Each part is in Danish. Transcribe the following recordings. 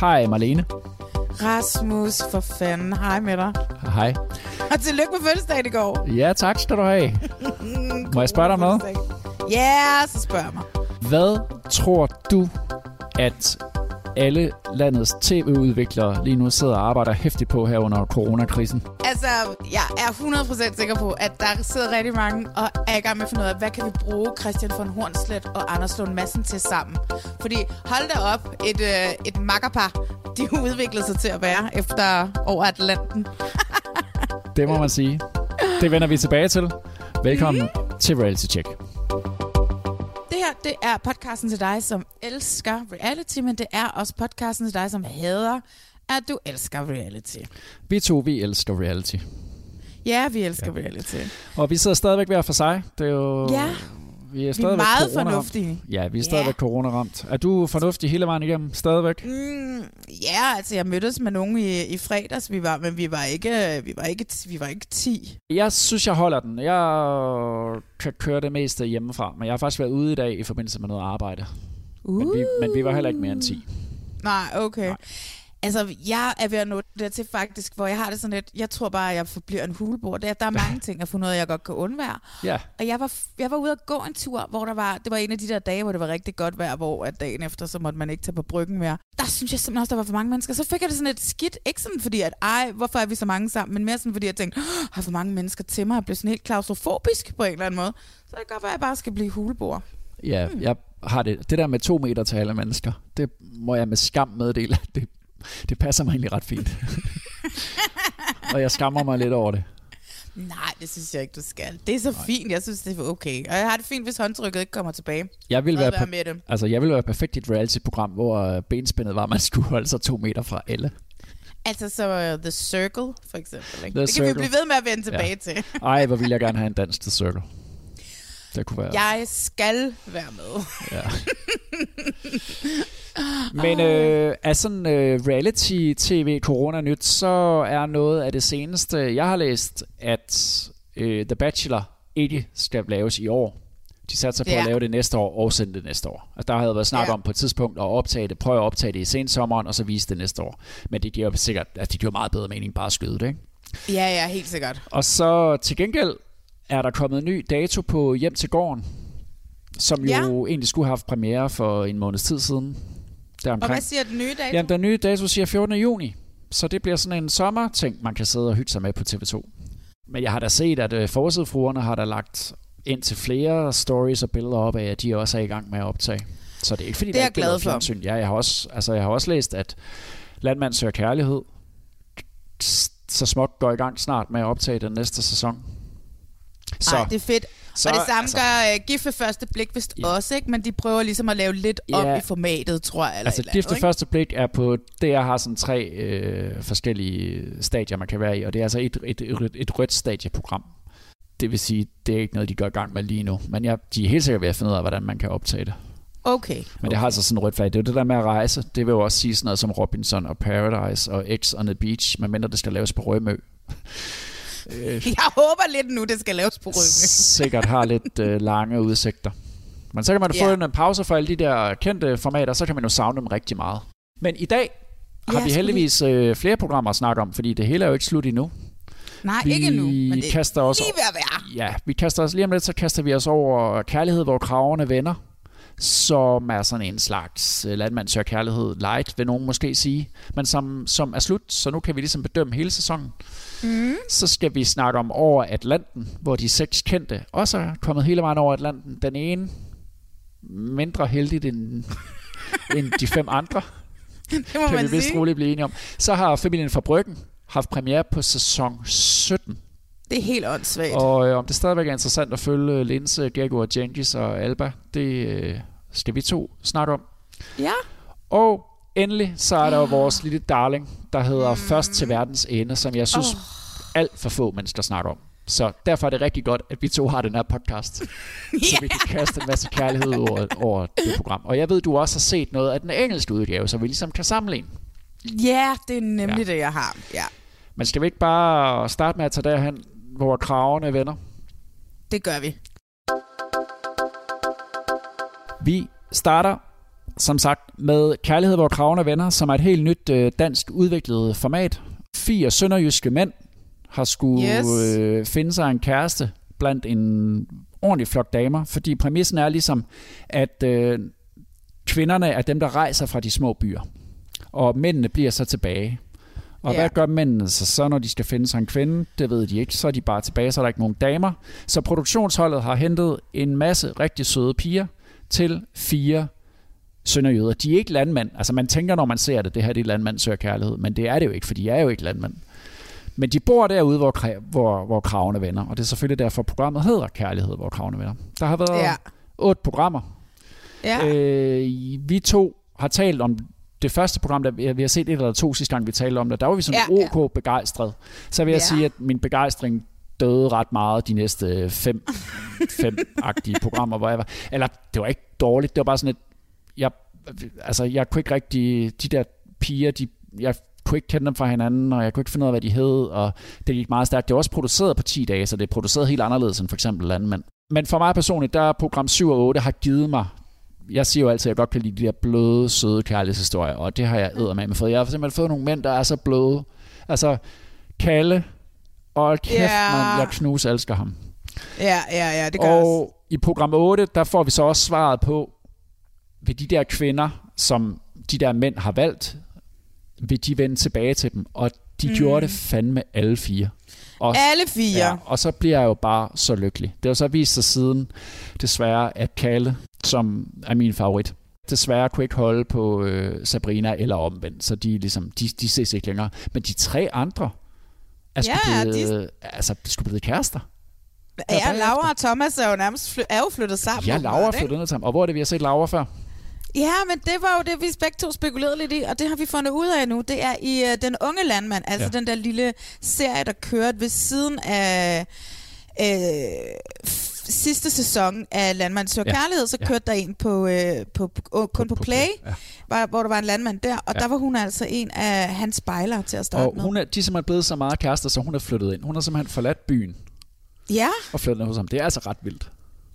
Hej Marlene. Rasmus, for fanden. Hej med dig. Hej. Og tillykke med fødselsdagen i går. Ja, tak skal du have. Må jeg spørge dig om noget? Ja, yeah, så spørg mig. Hvad tror du, at alle landets tv-udviklere lige nu sidder og arbejder hæftigt på her under coronakrisen? Altså, jeg er 100% sikker på, at der sidder rigtig mange og er i gang med at finde ud af, hvad kan vi bruge Christian von Hornslet og Anders Lund Madsen til sammen? Fordi hold da op, et, øh, et makkerpar, de har udviklet sig til at være efter over Atlanten. Det må man sige. Det vender vi tilbage til. Velkommen mm. til Reality Check. Det her, det er podcasten til dig, som elsker reality, men det er også podcasten til dig, som hader, at du elsker reality. Vi to, vi elsker reality. Ja, vi elsker ja. reality. Og vi sidder stadigvæk hver for sig. Det er jo... Ja, vi er, vi er stadigvæk meget corona-ramt. fornuftige. Ja, vi er stadigvæk Ja. corona-ramt. Er du fornuftig hele vejen igennem? Stadigvæk? Mm, ja, altså jeg mødtes med nogen i, i fredags, vi var, men vi var ikke, vi var ikke, vi var ikke 10. Jeg synes, jeg holder den. Jeg kan køre det meste hjemmefra, men jeg har faktisk været ude i dag i forbindelse med noget arbejde. Uh. Men vi, men vi var heller ikke mere end 10. Nej, okay. Nej. Altså, jeg er ved at nå det til faktisk, hvor jeg har det sådan lidt, jeg tror bare, at jeg forbliver en hulebord. Der, der er mange ting, fundet ud af, jeg godt kan undvære. Ja. Og jeg var, jeg var ude at gå en tur, hvor der var, det var en af de der dage, hvor det var rigtig godt vejr, hvor at dagen efter, så måtte man ikke tage på bryggen mere. Der synes jeg simpelthen også, der var for mange mennesker. Så fik jeg det sådan et skidt, ikke sådan fordi, at ej, hvorfor er vi så mange sammen, men mere sådan fordi, jeg tænkte, "Åh, har for mange mennesker til mig, jeg blev sådan helt klaustrofobisk på en eller anden måde. Så det kan godt være, at jeg bare skal blive hulebord. Ja, jeg har det. Det der med to meter til alle mennesker, det må jeg med skam meddele. Det, det passer mig egentlig ret fint. og jeg skammer mig lidt over det. Nej, det synes jeg ikke, du skal. Det er så Nej. fint, jeg synes, det er okay. Og jeg har det fint, hvis håndtrykket ikke kommer tilbage. Jeg vil være, være med det. altså, jeg vil være perfekt i et reality-program, hvor øh, benspændet var, at man skulle holde sig to meter fra alle. Altså så uh, The Circle, for eksempel. Ikke? The det kan vi Circle. blive ved med at vende tilbage Ja. til. Ej, hvor vil jeg gerne have en dans til Circle. Det kunne være... Jeg skal være med. Ja. Men øh, af sådan øh, reality-tv corona-nyt, så er noget af det seneste, jeg har læst, at øh, The Bachelor ikke skal laves i år. De satte sig på Ja. at lave det næste år og sende det næste år. Altså, der havde været snak Ja. om på et tidspunkt at optage det, prøve at optage det i sensommeren, og så vise det næste år. Men det giver sikkert, at det giver meget bedre mening bare at skyde det, ikke? Ja, ja, helt sikkert. Og så til gengæld er der kommet en ny dato på Hjem til Gården, som Ja. jo egentlig skulle have haft premiere for en måneds tid siden. Og Deromkring. hvad siger den nye dato? Jamen, den nye dato siger 14. juni, så det bliver sådan en sommerting, man kan sidde og hygge sig med på TV2. Men jeg har da set, at øh, forsidefruerne har da lagt ind til flere stories og billeder op af, at de også er i gang med at optage. Så det er ikke fordi, Det er der ikke bliver glad for. fjernsyn. Ja, jeg har også, altså, jeg har også læst, at Landmand søger kærlighed så småt går i gang snart med at optage den næste sæson. Så, Ej, det er fedt. så, og det samme altså- gør uh, Gift ved første blik vist Ja. også, ikke? Men de prøver ligesom at lave lidt op Ja. i formatet, tror jeg. Eller Altså andet, ved første blik er på, det jeg har sådan tre øh, forskellige stadier, man kan være i, og det er altså et, et, et, et rødt stadieprogram. Det vil sige, det er ikke noget, de går i gang med lige nu. Men jeg, de er helt sikkert ved at finde ud af, hvordan man kan optage det. Okay. Men det har altså sådan en rødt flag. Det er jo det der med at rejse. Det vil jo også sige sådan noget som Robinson og Paradise og X on the Beach, medmindre det skal laves på Rømø. Øh, Jeg håber lidt nu, det skal laves på Rømø. sikkert har lidt øh, lange udsigter. Men så kan man få Ja. en pause for alle de der kendte formater, så kan man jo savne dem rigtig meget. Men i dag har Ja, vi heldigvis øh, flere programmer at snakke om, fordi det hele er jo ikke slut endnu. Nej, vi ikke nu, men det er kaster os lige ved at være. Ja, vi kaster os lige om lidt, så kaster vi os over Kærlighed, hvor kraverne vender, som er sådan en slags øh, landmand søger kærlighed light, vil nogen måske sige, men som, som er slut, så nu kan vi ligesom bedømme hele sæsonen. Mm. Så skal vi snakke om over Atlanten, hvor de seks kendte også er kommet hele vejen over Atlanten. Den ene mindre heldigt end, end de fem andre, Det må kan man vi vist sige. roligt blive enige om. Så har familien fra Bryggen haft premiere på sæson 17. Det er helt åndssvagt. Og øh, om det stadigvæk er interessant at følge Linse, Gego og Genghis og Alba, det øh, skal vi to snakke om. Ja. Og endelig så er der jo vores lille darling, der hedder mm. Først til verdens ende, som jeg synes oh. alt for få mennesker snakker om. Så derfor er det rigtig godt, at vi to har den her podcast, så vi kan kaste en masse kærlighed over, over det program. Og jeg ved, du også har set noget af den engelske udgave, så vi ligesom kan sammenligne. Ja, det er nemlig ja. det, jeg har. Ja, Men skal vi ikke bare starte med at tage derhen, hvor kravene vender? det gør vi. Vi starter som sagt med Kærlighed, hvor kravene venner, som er et helt nyt øh, dansk udviklet format. Fire sønderjyske mænd har skulle Yes. øh, finde sig en kæreste blandt en ordentlig flok damer, fordi præmissen er ligesom, at øh, kvinderne er dem, der rejser fra de små byer, og mændene bliver så tilbage. Og Ja. hvad gør mændene så, så, når de skal finde sig en kvinde? Det ved de ikke. Så er de bare tilbage, så er der ikke nogen damer. Så produktionsholdet har hentet en masse rigtig søde piger til fire sønderjyder. De er ikke landmænd. Altså man tænker, når man ser det, det her det er landmand søger kærlighed. Men det er det jo ikke, for de er jo ikke landmænd. Men de bor derude, hvor, hvor, hvor kravene vender. Og det er selvfølgelig derfor, programmet hedder Kærlighed, hvor kravene vender. Der har været Ja. otte programmer. Ja. Øh, vi to har talt om det første program, der vi har set et eller to sidste gang, vi talte om det. Der var vi sådan Ja, ja, ok begejstret. Så vil jeg Ja. sige, at min begejstring døde ret meget de næste fem, fem-agtige programmer, hvor jeg var. Eller det var ikke dårligt, det var bare sådan et, jeg, altså jeg kunne ikke rigtig, de der piger, de, jeg kunne ikke kende dem fra hinanden, og jeg kunne ikke finde ud af, hvad de hed, og det gik meget stærkt. Det var også produceret på 10 dage, så det er produceret helt anderledes end for eksempel Landmænd. Men for mig personligt, der er program 7 og 8 har givet mig jeg siger jo altid, at jeg godt kan lide de der bløde, søde kærlighedshistorier, og det har jeg med fået. Jeg har simpelthen fået nogle mænd, der er så bløde. Altså, Kalle, og kæft, Ja. man, jeg knus elsker ham. ja, ja, ja, det gør og... også. Og i program 8, der får vi så også svaret på, vil de der kvinder, som de der mænd har valgt, vil de vende tilbage til dem? Og de mm. gjorde det fandme alle fire. Og, Alle fire. Ja, og så bliver jeg jo bare så lykkelig. Det har så vist sig siden, desværre, at Kalle, som er min favorit, desværre kunne ikke holde på øh, Sabrina eller omvendt, så de, ligesom, de, de ses ikke længere. Men de tre andre er sgu Ja, blevet, altså, de skulle blevet kærester. Ja. Laura og Thomas er jo nærmest fly- er jo flyttet sammen. Ja, Laura ikke? flyttede ned ham. Og hvor er det, vi har set Laura før? Ja, men det var jo det, vi begge to spekulerede lidt i, og det har vi fundet ud af nu. Det er i uh, Den Unge Landmand, altså Ja. den der lille serie, der kørte ved siden af øh, sidste sæson af Landmand Søger Ja. Kærlighed, så Ja. kørte der en på, øh, på, på, kun på, på Play, Ja. var, hvor der var en landmand der, og Ja. der var hun altså en af hans spejlere til at starte Og med. hun er, de er simpelthen blevet så meget kærester, så hun er flyttet ind. Hun har simpelthen forladt byen Ja, og flyttet ned hos ham. Det er altså ret vildt.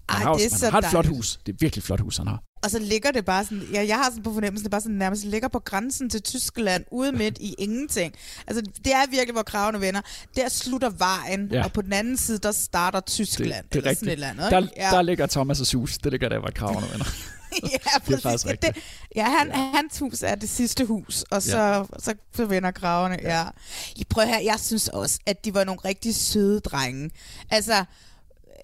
Han Ej, har, det er han så har et flot dejligt. hus. Det er virkelig et flot hus, han har. Og så ligger det bare sådan, ja, jeg har sådan på fornemmelsen, det bare sådan nærmest ligger på grænsen til Tyskland, ude midt i ingenting. Altså, det er virkelig, hvor kravene vender. Der slutter vejen, Ja. ja. og på den anden side, der starter Tyskland. Det, det er rigtigt. sådan et eller andet, der, ikke? ja. der ligger Thomas' hus. Det ligger der, hvor kravene venner. ja, præcis. faktisk Ja, rigtigt. Det, ja, han, hans hus er det sidste hus, og så, ja. så, så vender kravene, ja. I prøv her, jeg synes også, at de var nogle rigtig søde drenge. Altså,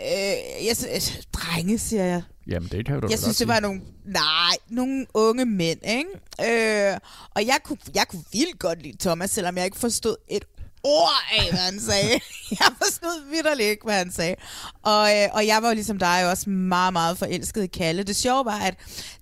øh, jeg, synes- drenge, siger jeg. Jamen, det kan du Jeg synes, det var nogle, nej, nogle unge mænd, ikke? Øh, og jeg kunne, jeg kunne vildt godt lide Thomas, selvom jeg ikke forstod et ord af, hvad han sagde. Jeg forstod vidderligt ikke, hvad han sagde. Og, øh, og jeg var jo ligesom dig også meget, meget forelsket i Kalle. Det sjove var, at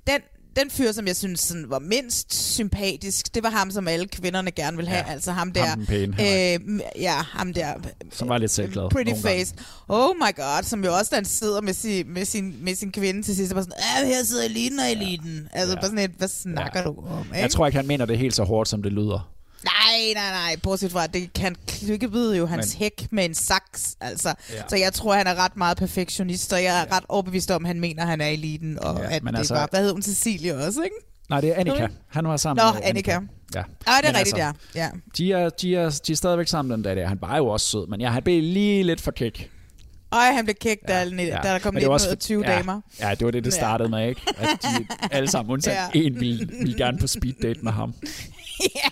den, den fyr, som jeg synes sådan, var mindst sympatisk, det var ham, som alle kvinderne gerne ville have. Ja, altså ham der. ham pæne, øh, ja, ham der. Som var lidt selvglad Pretty nogle gange. face. Oh my god, som jo også da han sidder med sin, med sin, med sin kvinde til sidst, og bare sådan, ja, her sidder eliten og eliten. Altså Ja. bare sådan et, hvad snakker Ja. du om? Ikke? Jeg tror ikke, han mener det helt så hårdt, som det lyder. Nej, nej, nej. Bortset fra, at det kan klikkebide jo hans Men- hæk med en saks. Altså. Ja. Så jeg tror, han er ret meget perfektionist, og jeg er ret overbevist om, at han mener, at han er eliten, og Ja, ja, at men det altså- var, hvad hed hun, Cecilie også, ikke? Nej, det er Annika. Han var sammen Nå, med Annika. Ja. Ja, det er Men rigtigt, altså, ja. ja. De er, de, er, de er stadigvæk sammen den dag der. Han var jo også sød, men ja, han blev lige lidt for kæk. Øj, han blev kægt, da, ja, ja. da der kom 1920 ja, damer. Ja, det var det, det startede med, ikke? At de alle sammen, undtagen ja. en, ville, ville gerne på speed date med ham. ja.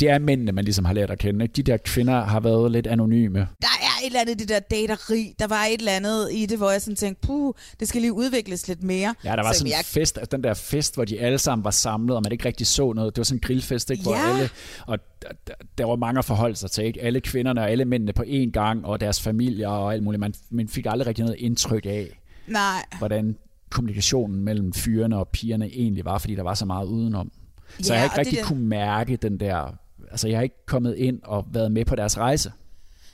Det er mændene, man ligesom har lært at kende. De der kvinder har været lidt anonyme. Der er et eller andet det der dateri. Der var et eller andet i det, hvor jeg sådan tænkte, puh, det skal lige udvikles lidt mere. Ja, der var så sådan en jeg... fest, altså den der fest, hvor de alle sammen var samlet, og man ikke rigtig så noget. Det var sådan en grillfest, ikke? hvor ja. alle, og der var mange at forholde sig til. Ikke? Alle kvinderne og alle mændene på én gang, og deres familier og alt muligt. Man, man fik aldrig rigtig noget indtryk af, Nej. hvordan kommunikationen mellem fyrene og pigerne egentlig var, fordi der var så meget udenom. Så ja, jeg har ikke rigtig det, kunne mærke den der... Altså, jeg har ikke kommet ind og været med på deres rejse.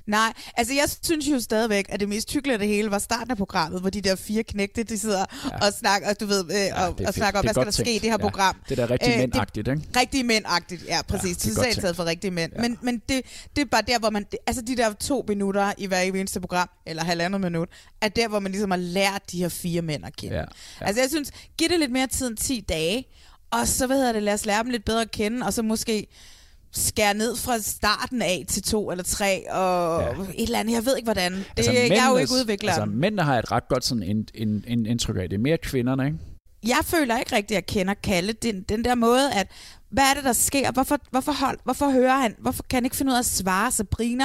Nej, altså jeg synes jo stadigvæk, at det mest hyggelige af det hele var starten af programmet, hvor de der fire knægte, de sidder ja. og snakker, og du ved, øh, ja, og, og snakker om, hvad skal der tænkt. ske i det her ja, program. Det er da rigtig øh, mændagtigt, ikke? Rigtig mændagtigt, ja, præcis. Ja, det er taget for rigtige mænd. Ja. Men, men det, det er bare der, hvor man, altså de der to minutter i hver eneste program, eller halvandet minut, er der, hvor man ligesom har lært de her fire mænd at kende. Ja, ja. Altså jeg synes, giv det lidt mere tid end 10 dage, og så, hvad hedder det, lad os lære dem lidt bedre at kende, og så måske skære ned fra starten af til to eller tre, og ja. et eller andet. Jeg ved ikke, hvordan. Det, altså, jeg er jo ikke udvikler. Altså, mændene har et ret godt sådan en, en, en indtryk af det. er mere kvinderne, ikke? Jeg føler ikke rigtigt, at jeg kender Kalle. Den, den der måde, at hvad er det, der sker? Hvorfor, hvorfor, hold, hvorfor hører han? Hvorfor kan han ikke finde ud af at svare Sabrina,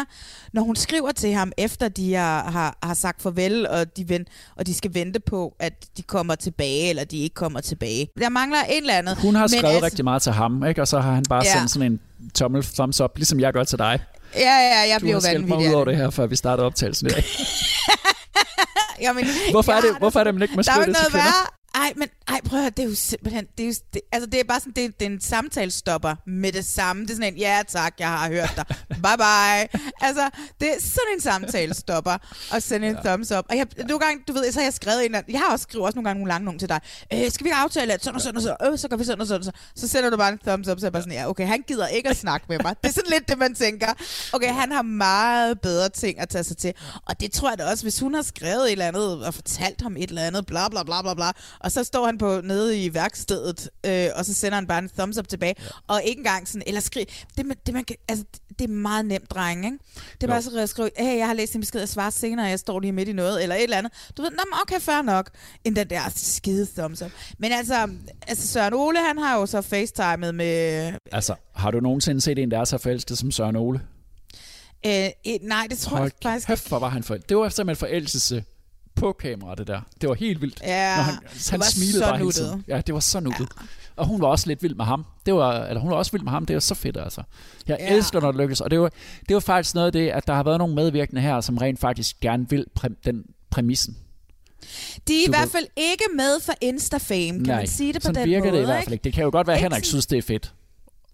når hun skriver til ham, efter de har, har, har sagt farvel, og de, vent, og de skal vente på, at de kommer tilbage, eller de ikke kommer tilbage. Der mangler en eller andet. Hun har skrevet altså, rigtig meget til ham, ikke? og så har han bare ja. sendt sådan en tommel thumbs up, ligesom jeg gør til dig. Ja, ja, jeg bliver vanvittig. Du har mig ud over det her, før vi starter optagelsen i dag. Jamen, hvorfor, er det, hvorfor er det, man ikke må skrive det til kvinder? Ej, men ej, prøv at høre, det er jo simpelthen, det er jo, det, altså det er bare sådan, det, det er en samtalestopper med det samme. Det er sådan en, ja tak, jeg har hørt dig, bye bye. Altså, det er sådan en samtalestopper, og sende en ja. thumbs up. Og jeg, nogle gange, du ved, så har jeg skrevet en, jeg har også skrevet også nogle gange nogle lange nogle til dig. Øh, skal vi ikke aftale, at sådan og sådan og så, øh, så gør vi sådan og sådan og så. Så sender du bare en thumbs up, så er jeg bare sådan, ja, okay, han gider ikke at snakke med mig. Det er sådan lidt det, man tænker. Okay, han har meget bedre ting at tage sig til. Og det tror jeg da også, hvis hun har skrevet et eller andet, og fortalt ham et eller andet, bla bla bla bla bla, og så står han på nede i værkstedet, øh, og så sender han bare en thumbs up tilbage, ja. og ikke engang sådan, eller skriv, det, det, man kan, altså, det er meget nemt, dreng, ikke? Det er bare så at skrive, hey, jeg har læst en besked, jeg svarer senere, jeg står lige midt i noget, eller et eller andet. Du ved, nå, okay, fair nok, end den der skide thumbs up. Men altså, altså Søren Ole, han har jo så facetimet med... Altså, har du nogensinde set en, der er så forelsket som Søren Ole? Øh, nej, det tror Hold jeg faktisk ikke. hvor var han forelsket. Det var simpelthen forelskelse på kamera, det der. Det var helt vildt. Ja, når han, han smilede bare hele tiden. Ja, det var så nuttet. Ja. Og hun var også lidt vild med ham. Det var, eller hun var også vild med ham. Det var så fedt, altså. Jeg ja. elsker, når det lykkes. Og det var, det var faktisk noget af det, at der har været nogle medvirkende her, som rent faktisk gerne vil præ- den præmissen. De er du i hvert fald ikke med for Insta-fame, kan Nej, man sige det på den virker måde, det i hvert fald ikke. Det kan jo godt være, at Henrik synes, det er fedt.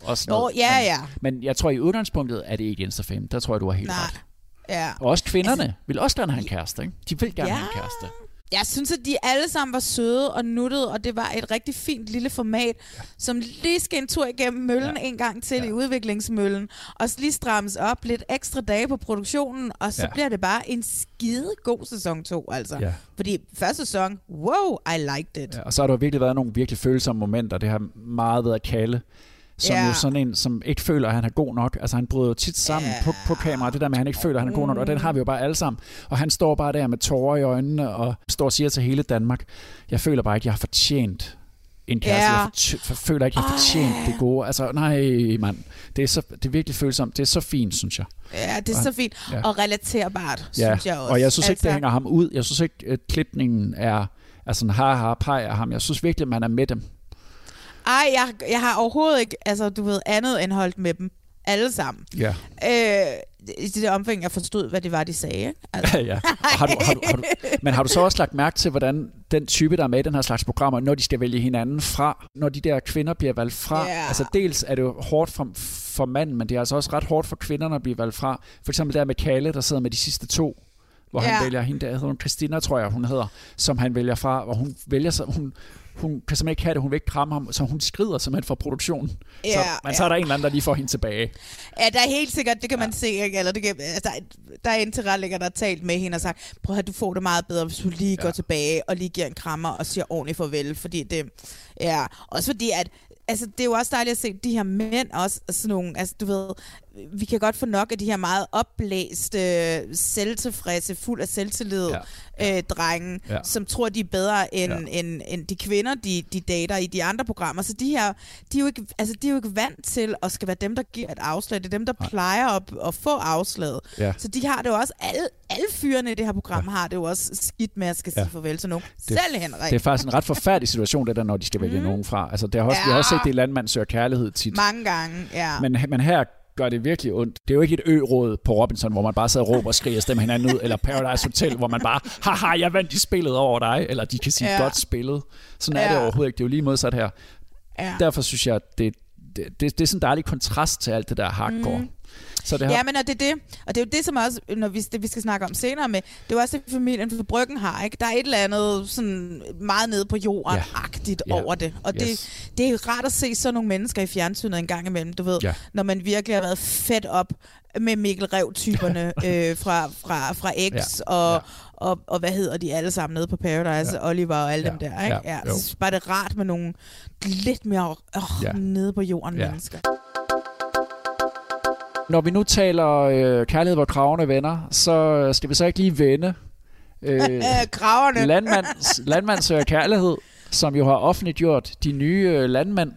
Også Nå, ja, ja. Men, men jeg tror, i udgangspunktet er det ikke Insta-fame. Der tror jeg, du har helt Nej. ret. Ja. Og også kvinderne altså, vil også gerne have en kæreste. Ikke? De vil gerne ja. have en kæreste. Jeg synes, at de alle sammen var søde og nuttede, og det var et rigtig fint lille format, ja. som lige skal en tur igennem møllen ja. en gang til ja. i udviklingsmøllen, og lige strammes op lidt ekstra dage på produktionen, og så ja. bliver det bare en skide god sæson 2, altså. Ja. Fordi første sæson, wow, I liked it. Ja, og så har der virkelig været nogle virkelig følsomme momenter, det har meget været kalde som yeah. jo sådan en, som ikke føler, at han er god nok. Altså han bryder jo tit sammen yeah. på, på kamera, det der med, at han ikke føler, at han er god nok, og den har vi jo bare alle sammen. Og han står bare der med tårer i øjnene, og står og siger til hele Danmark, jeg føler bare ikke, jeg har fortjent en kæreste. Yeah. Jeg, for, for, føler ikke, jeg har fortjent oh. det gode. Altså, nej, mand. Det er, så, det er virkelig følsomt. Det er så fint, synes jeg. Ja, det er og, så fint. Ja. Og relaterbart, ja. synes jeg også. Og jeg synes ikke, det altså- hænger ham ud. Jeg synes ikke, at klipningen er, er sådan pej af ham. Jeg synes virkelig, at man er med dem. Ej, jeg, jeg har overhovedet ikke, altså du ved, andet end holdt med dem alle sammen. Ja. Øh, i det omfang, jeg forstod, hvad det var, de sagde. Altså. ja, har du, har du, har du, men har du så også lagt mærke til, hvordan den type, der er med i den her slags programmer, når de skal vælge hinanden fra, når de der kvinder bliver valgt fra, yeah. altså dels er det jo hårdt for, for manden, men det er altså også ret hårdt for kvinderne at blive valgt fra. For eksempel der med Kalle, der sidder med de sidste to, hvor yeah. han vælger hende, der hedder hun Christina, tror jeg, hun hedder, som han vælger fra, hvor hun vælger sig, hun, hun kan simpelthen ikke have det, hun vil ikke kramme ham, så hun skrider simpelthen for produktionen. Ja, så, men ja. så er der en eller anden, der lige får hende tilbage. Ja, der er helt sikkert, det kan ja. man se, ikke? Eller det kan, altså, der er en tilrettelægger, der har talt med hende og sagt, prøv at du får det meget bedre, hvis du lige ja. går tilbage og lige giver en krammer og siger ordentligt farvel, fordi det, ja, også fordi at altså, det er jo også dejligt at se de her mænd også, sådan nogle, altså du ved, vi kan godt få nok af de her meget opblæste, selvtilfredse, fuld af selvtillid ja. øh, drenge, ja. som tror, de er bedre end, ja. end, end de kvinder, de, de dater i de andre programmer. Så de her, de er, jo ikke, altså, de er jo ikke vant til at skal være dem, der giver et afslag. Det er dem, der Nej. plejer at, at få afslaget. Ja. Så de har det jo også, alle, alle fyrene i det her program ja. har det jo også skidt med at skal sige ja. farvel til nogen. Det, Selv Henrik. Det er faktisk en ret forfærdelig situation, det der, når de skal vælge mm. nogen fra. Altså, det har også, ja. Vi har også set det i Landmand søger kærlighed tit. Mange gange, ja. Men, men her gør det virkelig ondt. Det er jo ikke et ø-råd på Robinson, hvor man bare sidder og råber og skriger og stemmer hinanden ud, eller Paradise Hotel, hvor man bare, haha, jeg vandt i spillet over dig, eller de kan sige ja. godt spillet. Sådan er ja. det overhovedet ikke. Det er jo lige modsat her. Ja. Derfor synes jeg, det, det, det, det er sådan en dejlig kontrast til alt det der hardcore. Mm. Så det har... Ja, men og det er det. Og det er jo det, som også, når vi, det, vi skal snakke om senere med, det er jo også det, familien for Bryggen har. Ikke? Der er et eller andet sådan meget nede på jorden-agtigt ja. ja. over det. Og yes. det, det er rart at se sådan nogle mennesker i fjernsynet en gang imellem, du ved. Ja. Når man virkelig har været fedt op med Mikkel Rev-typerne øh, fra, fra, fra X ja. og, ja. Og, og hvad hedder de alle sammen nede på Paradise, ja. Oliver og alle ja. dem der. Ikke? Ja. Ja. Så bare det rart med nogle lidt mere øh, ja. nede på jorden ja. mennesker. Når vi nu taler øh, kærlighed, hvor kravene venner, så skal vi så ikke lige vende øh, kravene. landmands, landmands øh, kærlighed, som jo har offentliggjort de nye øh, landmænd.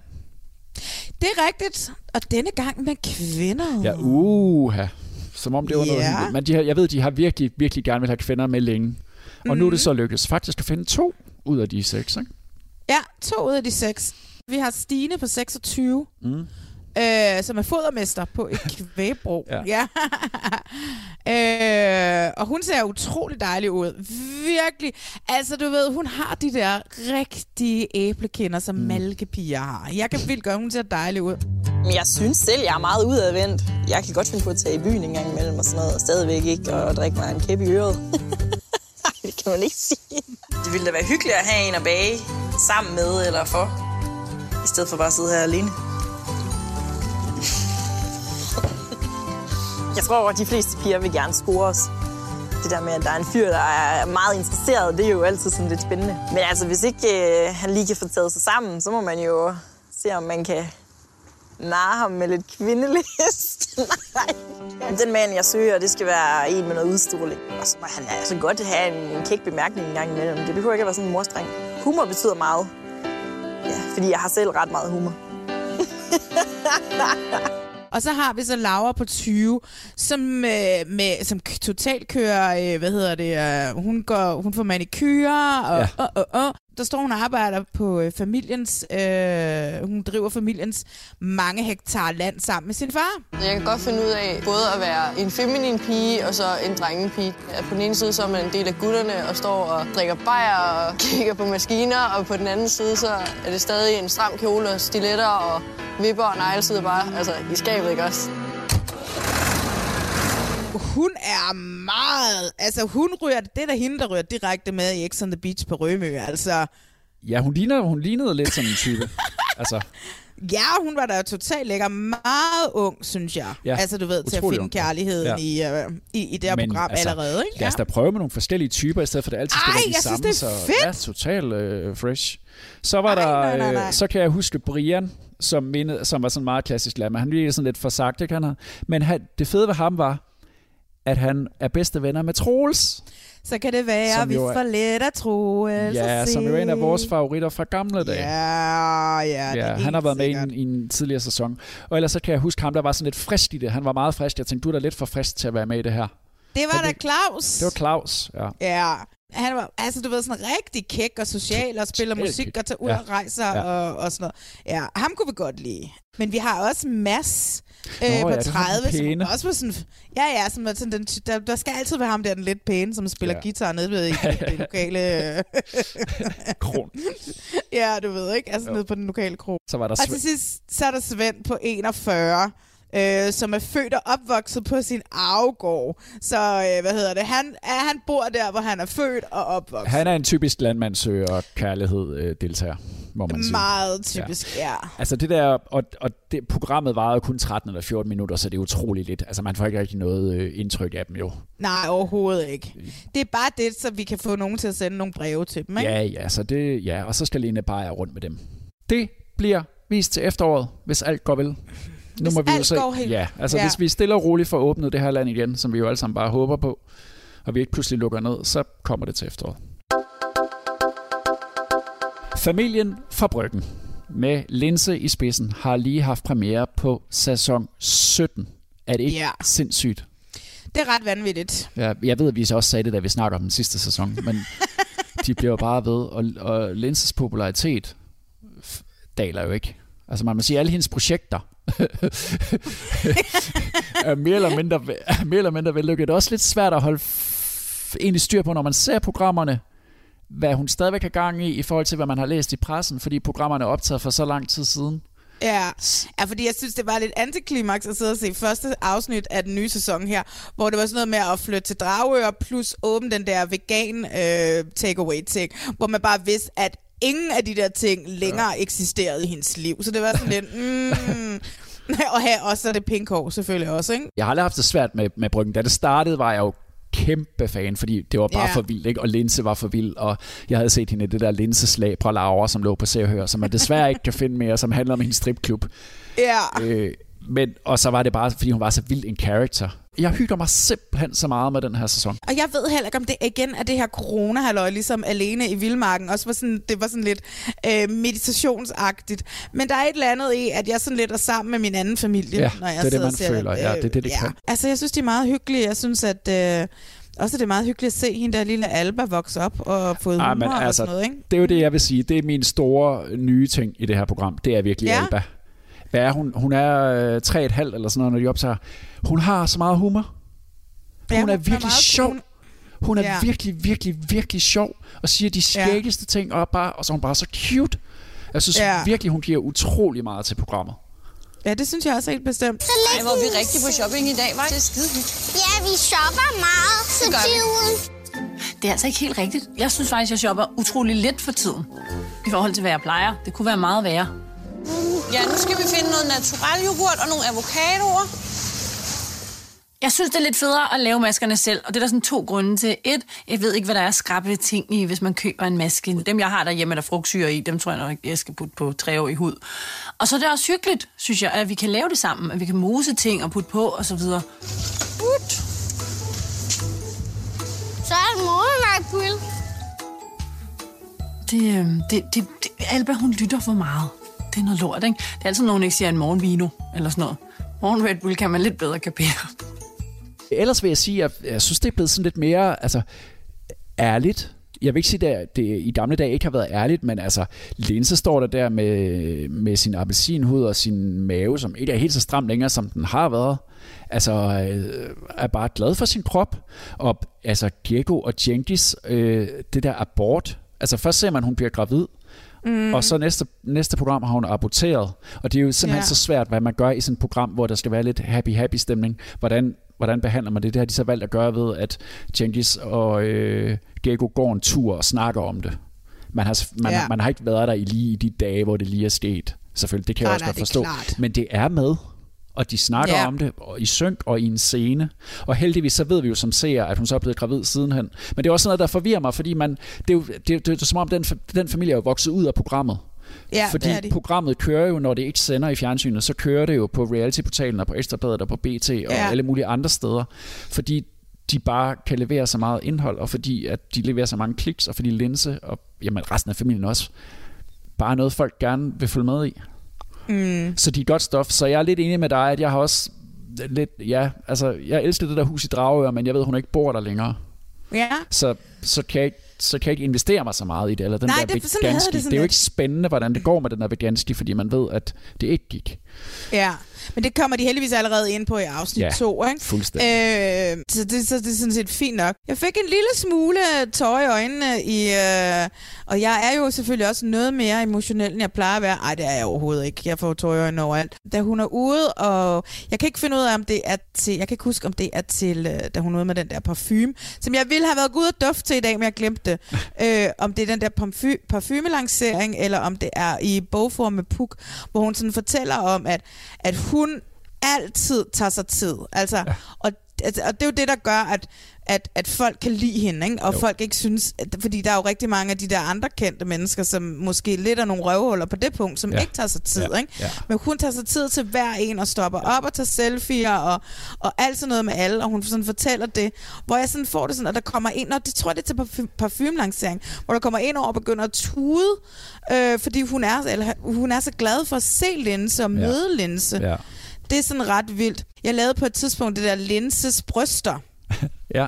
Det er rigtigt. Og denne gang med kvinder. Ja, uha. Som om det var yeah. noget... Men de har, jeg ved, de har virkelig, virkelig gerne vil have kvinder med længe. Og mm. nu er det så mhm. lykkedes faktisk at finde to ud af de seks, ikke? Ja, to ud af de seks. Vi har Stine på 26. Mm øh, som er fodermester på et kvægbro. ja. ja. øh, og hun ser utrolig dejlig ud. Virkelig. Altså, du ved, hun har de der rigtige æblekinder, som mm. malkepiger har. Jeg kan vildt gøre, hun ser dejlig ud. Men jeg synes selv, jeg er meget udadvendt. Jeg kan godt finde på at tage i byen en gang imellem og sådan noget, og stadigvæk ikke og drikke mig en kæppe i øret. det kan man ikke sige. Det ville da være hyggeligt at have en at bage sammen med eller for, i stedet for bare at sidde her alene. Jeg tror, at de fleste piger vil gerne score os. Det der med, at der er en fyr, der er meget interesseret, det er jo altid sådan lidt spændende. Men altså, hvis ikke øh, han lige kan få taget sig sammen, så må man jo se, om man kan narre ham med lidt kvindelist. Nej. Den mand, jeg søger, det skal være en med noget udstråling. Og så må han altså godt have en, en kæk bemærkning en gang imellem. Det behøver ikke at være sådan en morstreng. Humor betyder meget. Ja, fordi jeg har selv ret meget humor. Og så har vi så Laura på 20, som, øh, med, som totalt kører, øh, hvad hedder det, øh, hun, går, hun får manikyre, og, ja. og, og, og, der står hun og arbejder på øh, familiens, øh, hun driver familiens mange hektar land sammen med sin far. Jeg kan godt finde ud af både at være en feminin pige og så en drengepige. At på den ene side så er man en del af gutterne og står og drikker bajer og kigger på maskiner, og på den anden side så er det stadig en stram kjole og stiletter og vipper og neglesider bare altså, i skabet, ikke også? Hun er meget... Altså, hun ryger... Det er der hende, der ryger direkte med i X on the Beach på Rømø, altså... Ja, hun, ligner, hun lignede lidt som en type. altså. Ja, hun var da totalt lækker. Meget ung, synes jeg. Ja, altså, du ved, til at finde ung. kærligheden ja. i, uh, i, i det her Men, program altså, allerede. Ikke? Lad os da prøve med nogle forskellige typer, i stedet for at det altid skal Ej, være de samme. Synes, det er fedt. Så, ja, totalt uh, fresh. Så var Ej, der, nej, nej, nej. så kan jeg huske Brian, som, mindede, som var sådan meget klassisk lammer. Han virkede sådan lidt for sagt, ikke? Han havde. Men han, det fede ved ham var, at han er bedste venner med Troels. Så kan det være, at vi får lidt af Troels Ja, som jo er en af vores favoritter fra gamle dage. Ja, ja. ja han har været med i en, i en tidligere sæson. Og ellers så kan jeg huske ham, der var sådan lidt frisk i det. Han var meget frisk. Jeg tænkte, du er da lidt for frisk til at være med i det her. Det var da Claus. Det var Claus, ja. Ja, han var, altså du ved, sådan rigtig kæk og social og spiller musik og tager ud ja. og rejser ja. og, og sådan noget. Ja, ham kunne vi godt lide. Men vi har også Mads øh, Nå, på ja, 30, som også var sådan, ja ja, som sådan, den, der, der skal altid være ham der, den lidt pæne, som spiller ja. guitar nede ved i det lokale... kron. ja, du ved ikke, altså jo. nede på den lokale kron. Så var der og til sidst, så er der Svend på 41, øh, som er født og opvokset på sin arvegård. Så øh, hvad hedder det? Han, er, han bor der, hvor han er født og opvokset. Han er en typisk landmandssøger kærlighed øh, deltager må man sige. Meget typisk, ja. ja. Altså det der, og, og det, programmet varede kun 13 eller 14 minutter, så det er utroligt lidt. Altså man får ikke rigtig noget øh, indtryk af dem jo. Nej, overhovedet ikke. Det er bare det, så vi kan få nogen til at sende nogle breve til dem, ikke? Ja, ja, så det, ja, og så skal Lene bare rundt med dem. Det bliver vist til efteråret, hvis alt går vel. Nu må vi alt se. går helt- Ja, altså Ja. hvis vi stille og roligt får åbnet det her land igen, som vi jo alle sammen bare håber på, og vi ikke pludselig lukker ned, så kommer det til efteråret. Familien fra Bryggen med Linse i spidsen har lige haft premiere på sæson 17. Er det ikke Ja. sindssygt? Det er ret vanvittigt. Ja, jeg ved, at vi så også sagde det, da vi snakker om den sidste sæson, men de bliver bare ved, og, og Linses popularitet daler jo ikke. Altså man må sige, at alle hendes projekter er mere eller mindre, er mere eller mindre vellykket. Det er også lidt svært at holde f- egentlig styr på, når man ser programmerne, hvad hun stadigvæk har gang i, i forhold til, hvad man har læst i pressen, fordi programmerne er optaget for så lang tid siden. Ja. ja, fordi jeg synes, det var lidt antiklimaks at sidde og se første afsnit af den nye sæson her, hvor det var sådan noget med at flytte til Dragør, plus åbne den der vegan øh, takeaway ting, hvor man bare vidste, at ingen af de der ting længere ja. eksisterede i hendes liv. Så det var sådan lidt... Mm, og her også er det pink hår selvfølgelig også, ikke? Jeg har aldrig haft det svært med, med Bryggen. Da det startede, var jeg jo kæmpe fan, fordi det var bare Ja. for vildt, ikke? og Linse var for vild, og jeg havde set hende i det der linseslag fra Laura, som lå på Se og Hør, som man desværre ikke kan finde mere, som handler om hendes stripklub. Ja. Øh, men, og så var det bare, fordi hun var så vild en character. Jeg hygger mig simpelthen så meget med den her sæson. Og jeg ved heller ikke, om det igen er det her corona ligesom alene i Vildmarken. Også var sådan, det var sådan lidt øh, meditationsagtigt. Men der er et eller andet i, at jeg sådan lidt er sammen med min anden familie, Ja, når jeg det er det, man og ser føler. Ja, det er det, det ja. kan. Altså, jeg synes, de er meget hyggelige. Jeg synes, at... Øh, også det er meget hyggeligt at se hende der lille Alba vokse op og få humor Ej, men og altså, sådan noget, ikke? Det er jo det, jeg vil sige. Det er min store nye ting i det her program. Det er virkelig Ja. Alba. Hvad er hun? Hun er øh, tre et halvt eller sådan noget, når de optager. Hun har så meget humor. Ja, Hun er hun er virkelig meget- sjov. hun- Hun er Ja. virkelig, virkelig, virkelig sjov og siger de skæggeste ting, og, bare, og så er hun bare så cute. Jeg synes Ja. virkelig, hun giver utrolig meget til programmet. Ja, det synes jeg også helt bestemt. Ej, hvor er vi rigtig på shopping i dag, var Det er skide. Ja, vi shopper meget vi. tiden. Det er altså ikke helt rigtigt. Jeg synes faktisk, jeg shopper utrolig lidt for tiden. I forhold til, hvad jeg plejer. Det kunne være meget værre. Ja, nu skal vi finde noget natural yoghurt og nogle avocadoer. Jeg synes, det er lidt federe at lave maskerne selv, og det er der sådan to grunde til. Et, jeg ved ikke, hvad der er skrabe ting i, hvis man køber en maske. Dem, jeg har derhjemme, er der frugtsyre i, dem tror jeg nok, jeg skal putte på tre år i hud. Og så er det også hyggeligt, synes jeg, at vi kan lave det sammen, at vi kan mose ting og putte på, og så videre. But. Så er det morgenvejpul. Det, øhm, det, det, det, Alba, hun lytter for meget. Det er noget lort, ikke? Det er altid nogen, der ikke siger en morgenvino, eller sådan noget. Morgen Red Bull kan man lidt bedre kapere. Ellers vil jeg sige, at jeg synes, det er blevet sådan lidt mere altså, ærligt. Jeg vil ikke sige, at det i gamle dage ikke har været ærligt, men altså, Linse står der der med, med sin appelsinhud og sin mave, som ikke er helt så stram længere, som den har været. Altså, øh, er bare glad for sin krop. Og altså, Diego og Jenkins, øh, det der abort. Altså, først ser man, at hun bliver gravid, Mm. Og så næste, næste program har hun aborteret. Og det er jo simpelthen Ja. så svært, hvad man gør i sådan et program, hvor der skal være lidt happy-happy stemning. Hvordan, hvordan behandler man det? Det har de så valgt at gøre ved, at Genghis og øh, Gecko går en tur og snakker om det. Man har, man, ja. man har ikke været der i lige i de dage, hvor det lige er sket. Selvfølgelig, det kan jeg Nej, også nej, godt forstå. klart. Men det er med. Og de snakker ja. om det og i synk og i en scene. Og heldigvis så ved vi jo som ser, at hun så er blevet gravid sidenhen. Men det er også sådan noget, der forvirrer mig, fordi man, det, er jo, det, det, det er som om, den, den familie er jo vokset ud af programmet. Ja, fordi det er de. programmet kører jo, når det ikke sender i fjernsynet, så kører det jo på reality-portalen og på Ekstrabladet og på BT og Ja. alle mulige andre steder. Fordi de bare kan levere så meget indhold, og fordi at de leverer så mange kliks, og fordi Linse og jamen, resten af familien også, bare noget, folk gerne vil følge med i. Mm. Så de er godt stof. Så jeg er lidt enig med dig, at jeg har også lidt, ja, altså, jeg elsker det der hus i Dragør, men jeg ved, hun ikke bor der længere. Ja. Så, så kan jeg ikke så kan jeg ikke investere mig så meget i det. Eller den Nej, der det- Veganski. det Det, er jo ikke spændende, hvordan det går med den der Veganski, fordi man ved, at det ikke gik. Ja, men det kommer de heldigvis allerede ind på i afsnit Ja, 2, ikke? fuldstændig. Øh, så, det, så det er sådan set fint nok. Jeg fik en lille smule tårer i øjnene, i, øh, og jeg er jo selvfølgelig også noget mere emotionel, end jeg plejer at være. Ej, det er jeg overhovedet ikke. Jeg får tårer i øjnene overalt. Da hun er ude, og jeg kan ikke finde ud af, om det er til, jeg kan ikke huske, om det er til, øh, da hun er ude med den der parfume, som jeg ville have været gået og duft til i dag, men jeg glemte det. øh, om det er den der parfy- parfumelancering, eller om det er i bogform med Puk, hvor hun sådan fortæller om, at, at hun altid tager sig tid. Altså, ja. Og altså, og det er jo det, der gør, at, at, at folk kan lide hende, ikke? og jo. folk ikke synes, at, fordi der er jo rigtig mange af de der andre kendte mennesker, som måske lidt er nogle røvhuller på det punkt, som ja. ikke tager sig tid. Ja. Ikke? Ja. Men hun tager sig tid til hver en og stopper op og tager selfies og, og alt sådan noget med alle, og hun sådan fortæller det, hvor jeg sådan får det sådan, at der kommer ind, og det tror jeg det er til parfum, parfumelancering, hvor der kommer ind over og begynder at tude, øh, fordi hun er, eller, hun er så glad for at se linse og møde ja. linse. Ja. Det er sådan ret vildt. Jeg lavede på et tidspunkt det der linses bryster. ja.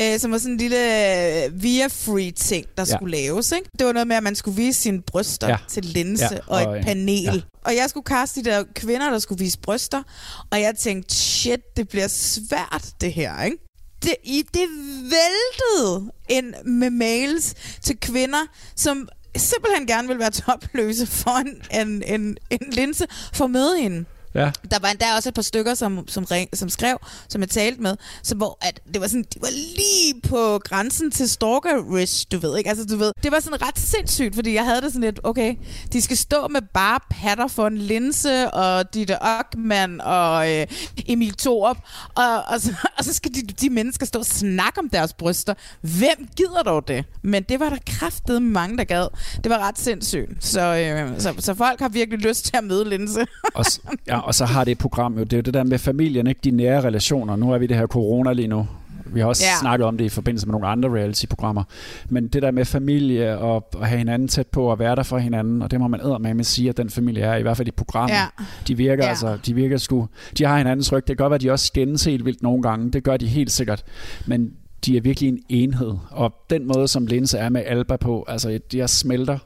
Øh, som var sådan en lille øh, via-free ting, der ja. skulle laves. Ikke? Det var noget med, at man skulle vise sine bryster ja. til linse ja. og, og et panel. Ja. Og jeg skulle kaste de der kvinder, der skulle vise bryster. Og jeg tænkte, shit, det bliver svært det her. Ikke? Det, i, det væltede ind med mails til kvinder, som simpelthen gerne vil være topløse for en, en, en, en linse for at møde hende. Ja. Der var endda også et par stykker, som, som, ring, som skrev, som jeg talte med, så hvor at det var sådan, de var lige på grænsen til stalker-risk, du ved ikke? Altså, du ved, det var sådan ret sindssygt, fordi jeg havde det sådan lidt, okay, de skal stå med bare patter for en linse, og Ditte Ockmann og øh, Emil Thorup, og, og, så, og så skal de, de mennesker stå og snakke om deres bryster. Hvem gider dog det? Men det var der kraftet mange, der gad. Det var ret sindssygt. Så, øh, så, så folk har virkelig lyst til at møde linse. og, ja, og så har det program jo, det er jo det der med familien, ikke de nære relationer. Nu er vi det her corona lige nu. Vi har også ja. snakket om det i forbindelse med nogle andre reality-programmer. Men det der med familie og at have hinanden tæt på og være der for hinanden, og det må man med at sige, at den familie er, i hvert fald i programmet. Ja. De virker ja. altså, de virker sgu, de har hinandens ryg. Det kan godt være, at de også skændes helt vildt nogle gange. Det gør de helt sikkert. Men de er virkelig en enhed. Og den måde, som Linse er med Alba på, altså, de smelter.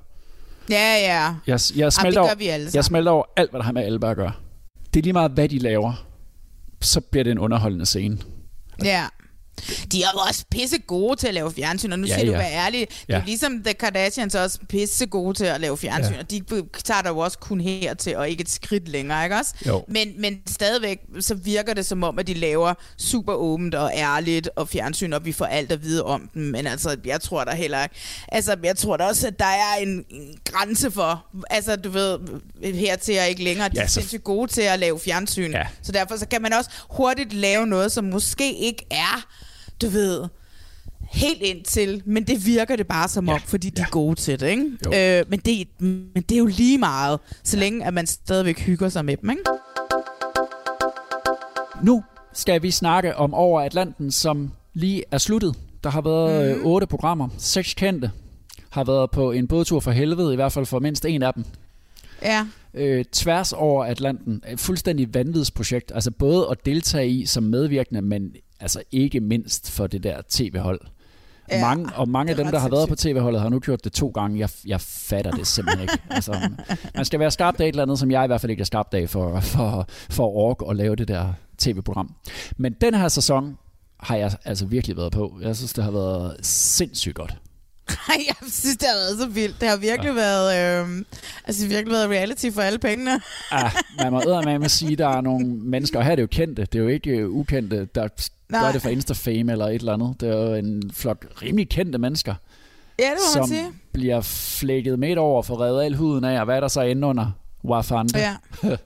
Ja, ja. Jeg, jeg, smelter, over, jeg smelter over alt, hvad der har med Alba at gøre det er lige meget, hvad de laver, så bliver det en underholdende scene. Ja. De er også pisse gode til at lave fjernsyn, og nu ja, skal ja. du være ærlig. Det ja. er ligesom The Kardashians også pisse gode til at lave fjernsyn, ja. og de tager der jo også kun her til, og ikke et skridt længere, ikke også? Jo. Men, men stadigvæk, så virker det som om, at de laver super åbent og ærligt og fjernsyn, og vi får alt at vide om dem. Men altså, jeg tror der heller ikke... Altså, jeg tror da også, at der er en, en grænse for... Altså, du ved, her til jeg ikke længere. De ja, er sindssygt gode til at lave fjernsyn. Ja. Så derfor så kan man også hurtigt lave noget, som måske ikke er du ved, helt ind til, men det virker det bare som ja. om, fordi de ja. er gode til det, ikke? Øh, men, det, men det er jo lige meget, så ja. længe at man stadigvæk hygger sig med dem, ikke? Nu skal vi snakke om Over Atlanten, som lige er sluttet. Der har været mm. otte programmer, seks kendte, har været på en bådtur for helvede, i hvert fald for mindst en af dem. Ja. Øh, tværs over Atlanten. Et fuldstændig vanvidsprojekt. Altså både at deltage i som medvirkende, men altså ikke mindst for det der tv-hold. Ja, mange, og mange af dem, der har været på tv-holdet, har nu gjort det to gange. Jeg, jeg fatter det simpelthen ikke. Altså, man skal være skarpt af et eller andet, som jeg i hvert fald ikke er skarpt af for, for, for at orke og lave det der tv-program. Men den her sæson har jeg altså virkelig været på. Jeg synes, det har været sindssygt godt. Nej, jeg synes, det har været så vildt. Det har virkelig ja. været, øh, altså virkelig været reality for alle pengene. ja, man må med at sige, at der er nogle mennesker, og her er det jo kendte, det er jo ikke ukendte, der Nej. gør det for Insta-fame eller et eller andet. Det er jo en flok rimelig kendte mennesker. Ja, det må man sige. bliver flækket midt over for reddet al huden af, og hvad er der så inde under Wafande? Ja.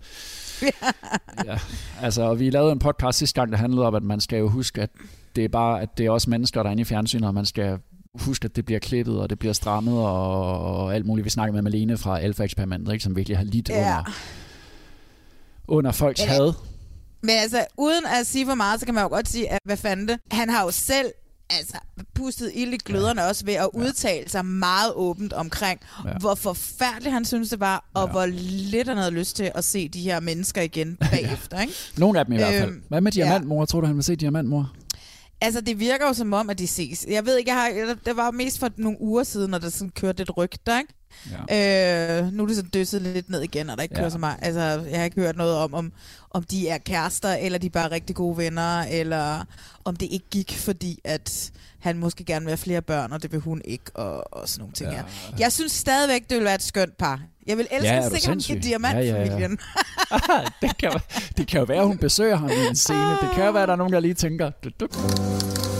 ja. Altså, vi lavede en podcast sidste gang, der handlede om, at man skal jo huske, at det er bare, at det er også mennesker, der er inde i fjernsynet, og man skal huske, at det bliver klippet, og det bliver strammet, og, og alt muligt. Vi snakker med Malene fra Alpha Eksperimentet, ikke, som virkelig har lidt ja. under, under folks Men, had. Men altså, uden at sige for meget, så kan man jo godt sige, at hvad fanden det? Han har jo selv altså, pustet ild i gløderne ja. også ved at udtale sig meget åbent omkring, ja. hvor forfærdeligt han synes det var, og ja. hvor lidt han havde lyst til at se de her mennesker igen bagefter. Ikke? Nogle af dem i hvert fald. Øhm, Hvad med Diamantmor? Ja. Tror du, han vil se Diamantmor? Altså, det virker jo som om, at de ses. Jeg ved ikke, jeg har, det var mest for nogle uger siden, når der sådan kørte lidt rygter, ikke? Ja. Øh, nu er det så døsset lidt ned igen, og der ikke ja. kører så meget. Altså, jeg har ikke hørt noget om, om, om de er kærester, eller de er bare rigtig gode venner, eller om det ikke gik, fordi at han måske gerne vil have flere børn, og det vil hun ikke, og, og sådan nogle ting ja. her. Jeg synes stadigvæk, det vil være et skønt par. Jeg vil elske ja, at se ham i diamantfamilien. Ja, ja, ja. det, kan, det kan jo være, hun besøger ham i en scene. Det kan jo være, der er nogen, der lige tænker... Duk, duk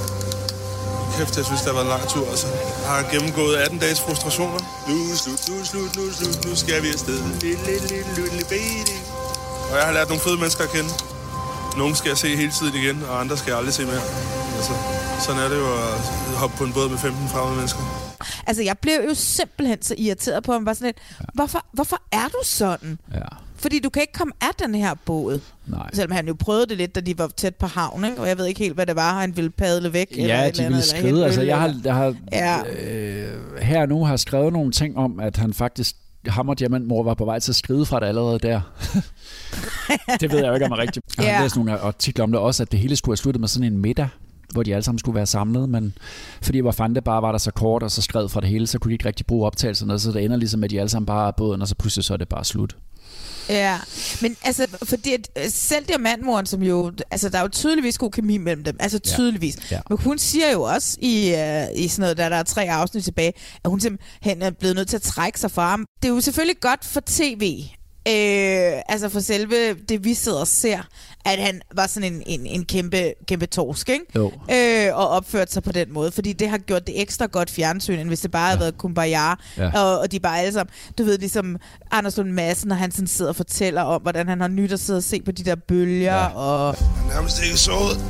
kæft, jeg synes, det har været en lang tur. Altså. Jeg har gennemgået 18 dages frustrationer. Nu er slut, nu er slut, nu er slut, nu skal vi afsted. Og jeg har lært nogle fede mennesker at kende. Nogle skal jeg se hele tiden igen, og andre skal jeg aldrig se mere. Altså, sådan er det jo at hoppe på en båd med 15 fremmede mennesker. Altså, jeg blev jo simpelthen så irriteret på ham. Var sådan lidt, ja. hvorfor, hvorfor er du sådan? Ja. Fordi du kan ikke komme af den her båd. Nej. Selvom han jo prøvede det lidt, da de var tæt på havn, ikke? og jeg ved ikke helt, hvad det var, han ville padle væk. eller Ja, eller de andet, ville eller skride. helt Altså, jeg har, eller- jeg har Ja. øh, her nu har skrevet nogle ting om, at han faktisk ham og Diamantmor var på vej til at skride fra det allerede der. det ved jeg jo ikke om er rigtigt. Jeg har Ja. læst nogle artikler om det også, at det hele skulle have sluttet med sådan en middag, hvor de alle sammen skulle være samlet, men fordi Wafande bare var der så kort og så skred fra det hele, så kunne de ikke rigtig bruge optagelserne, så det ender ligesom med, at de alle sammen bare er båden, og så pludselig så er det bare slut. Ja, men altså, fordi at, øh, selv diamantmoren, som jo, altså der er jo tydeligvis god kemi mellem dem, altså Ja. tydeligvis. Ja. Men hun siger jo også i, uh, i sådan noget, der, der er tre afsnit tilbage, at hun simpelthen er blevet nødt til at trække sig fra ham. Det er jo selvfølgelig godt for tv, Øh, altså for selve det, vi sidder og ser, at han var sådan en, en, en kæmpe, kæmpe torsk, ikke? Jo. Øh, og opført sig på den måde, fordi det har gjort det ekstra godt fjernsyn, end hvis det bare havde været Kumbaya, Ja. og, og de bare alle sammen, du ved, ligesom Anders Lund Madsen, når han sådan sidder og fortæller om, hvordan han har nyt at sidde og se på de der bølger, ja. og... nærmest ikke sovet.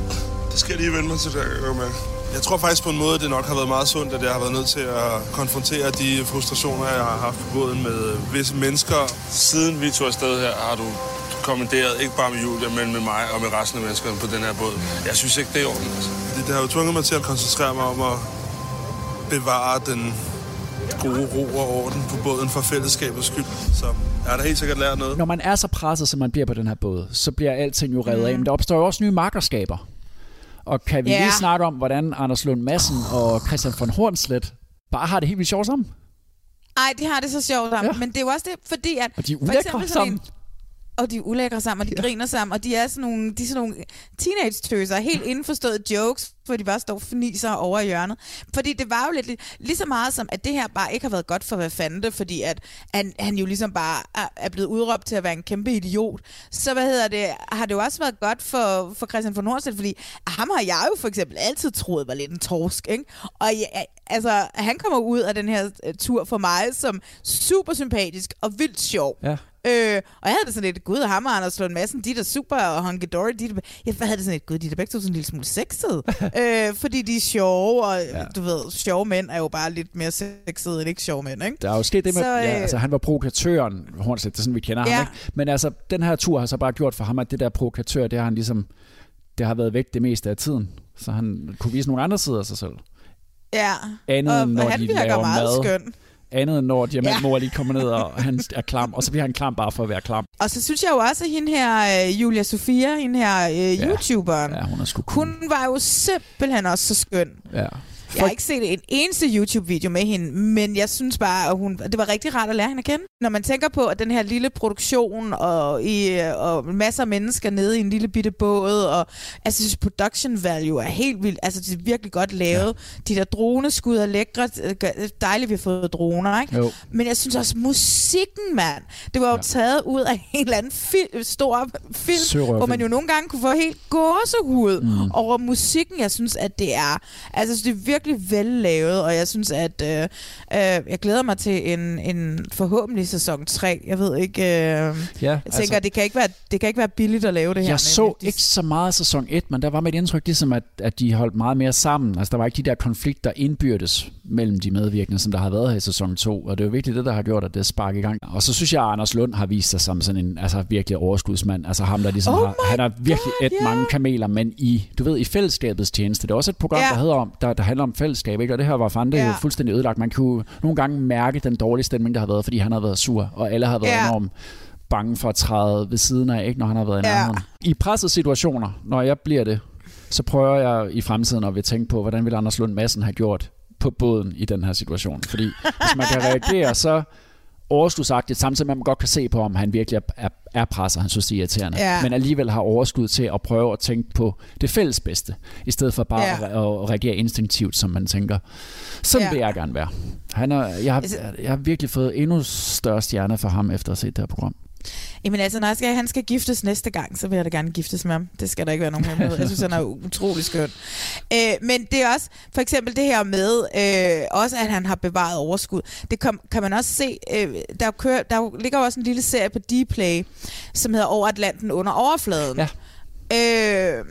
Det skal jeg lige vende mig til, der jeg med. Jeg tror faktisk på en måde, det nok har været meget sundt, at jeg har været nødt til at konfrontere de frustrationer, jeg har haft på båden med visse mennesker. Siden vi tog afsted her, har du kommenteret, ikke bare med Julia, men med mig og med resten af menneskerne på den her båd. Jeg synes ikke, det er ordentligt. Altså. Det, det har jo tvunget mig til at koncentrere mig om at bevare den gode ro og orden på båden for fællesskabets skyld. Så jeg har da helt sikkert lært noget. Når man er så presset, som man bliver på den her båd, så bliver alting jo revet mm. af. Men der opstår jo også nye makkerskaber. Og kan vi yeah. lige snakke om, hvordan Anders Lund Madsen og Christian von Hornslet bare har det helt vildt sjovt sammen? Ej, de har det så sjovt sammen, ja. men det er jo også det, fordi at... Og de er for eksempel sådan sammen. En, og de er ulækre sammen, og de ja. griner sammen, og de er sådan nogle, de er sådan nogle teenage-tøser, helt indforståede jokes, hvor de bare står og fniser over i hjørnet. Fordi det var jo lidt, lige så meget som, at det her bare ikke har været godt for hvad fanden det, fordi at han, han jo ligesom bare er, er blevet udråbt til at være en kæmpe idiot. Så hvad hedder det, har det jo også været godt for, for Christian von Hornslet, fordi ham har jeg jo for eksempel altid troet var lidt en torsk, ikke? Og ja, altså, han kommer ud af den her øh, tur for mig som super sympatisk og vildt sjov. Ja. Øh, og jeg havde det sådan lidt, gud, ham og Anders Lund Madsen, de er da super, og Hunky Dory, de er da, jeg havde det sådan lidt, gud, de er da begge to sådan en lille smule sexede. øh, fordi de er sjove, og ja. du ved, sjove mænd er jo bare lidt mere sexede end ikke sjove mænd, ikke? Der er jo sket det med, Så, så, øh, ja, altså han var provokatøren, Hornslet, det er sådan, vi kender Ja. ham, ikke? Men altså, den her tur har så bare gjort for ham, at det der provokatør, det har han ligesom, det har været væk det meste af tiden. Så han kunne vise nogle andre sider af sig selv. Ja, Andet og når han de virker meget mad. skøn. Andet end når diamantmor ja. lige kommer ned, og han er klam, og så bliver han klam bare for at være klam. Og så synes jeg jo også, at hende her, øh, Julia Sofia, hende her øh, Ja. YouTuberen, Ja, hun er sgu cool. hun var jo simpelthen også så skøn. Ja. Jeg har ikke set en eneste YouTube-video med hende, men jeg synes bare, at hun, det var rigtig rart at lære hende at kende. Når man tænker på, at den her lille produktion og, i, og masser af mennesker nede i en lille bitte båd, og altså, synes, production value er helt vildt. Altså, det er virkelig godt lavet. Ja. De der droneskud er lækre. Dejligt, vi har fået droner, ikke? Jo. Men jeg synes også, musikken, mand. Det var jo ja. taget ud af en eller anden fil- stor film, Sørøverfilm. hvor man jo nogle gange kunne få helt gåsehud mm. over musikken. Jeg synes, at det er, altså, det er virkelig vellavet, og jeg synes, at øh, øh, jeg glæder mig til en, en forhåbentlig sæson 3. Jeg ved ikke, øh, jeg tænker, altså- det, kan ikke være, det kan ikke være billigt at lave det her. Jeg men så de- ikke så meget af sæson 1, men der var mit indtryk ligesom, at, at de holdt meget mere sammen. Altså, der var ikke de der konflikter indbyrdes mellem de medvirkende, som der har været her i sæson 2. Og det er jo virkelig det, der har gjort, at det spark i gang. Og så synes jeg, at Anders Lund har vist sig som sådan en altså, virkelig overskudsmand. Altså ham, der ligesom Oh har, han har virkelig et ja. mange kameler, men i, du ved, i fællesskabets tjeneste. Det er også et program, Ja. der, hedder om, der, der handler om fællesskab, ikke? og det her var Fante Ja. jo fuldstændig ødelagt. Man kunne nogle gange mærke den dårlige stemning, der har været, fordi han har været sur, og alle har været Ja. enormt bange for at træde ved siden af, ikke, når han har været i Ja. nærheden. I pressede situationer, når jeg bliver det, så prøver jeg i fremtiden at vil tænke på, hvordan ville Anders Lund Madsen have gjort på båden i den her situation. Fordi hvis man kan reagere så overskudsagtigt, samtidig med at man godt kan se på, om han virkelig er, er, er presset, han synes det er irriterende, Ja. men alligevel har overskud til at prøve at tænke på det fælles bedste, i stedet for bare Ja. at, at reagere instinktivt, som man tænker. Sådan Ja. vil jeg gerne være. Han er, jeg, har, Altså- jeg har virkelig fået endnu større stjerne for ham, efter at have set det her program. Jamen altså, når jeg skal, han skal giftes næste gang, så vil jeg da gerne giftes med ham. Det skal der ikke være nogen hemmelighed. Jeg synes, han er utrolig skøn. Øh, men det er også, for eksempel det her med, øh, også at han har bevaret overskud. Det kom, kan man også se, øh, der, kører, der ligger også en lille serie på Dplay, som hedder Over Atlanten under overfladen. Ja. Øh,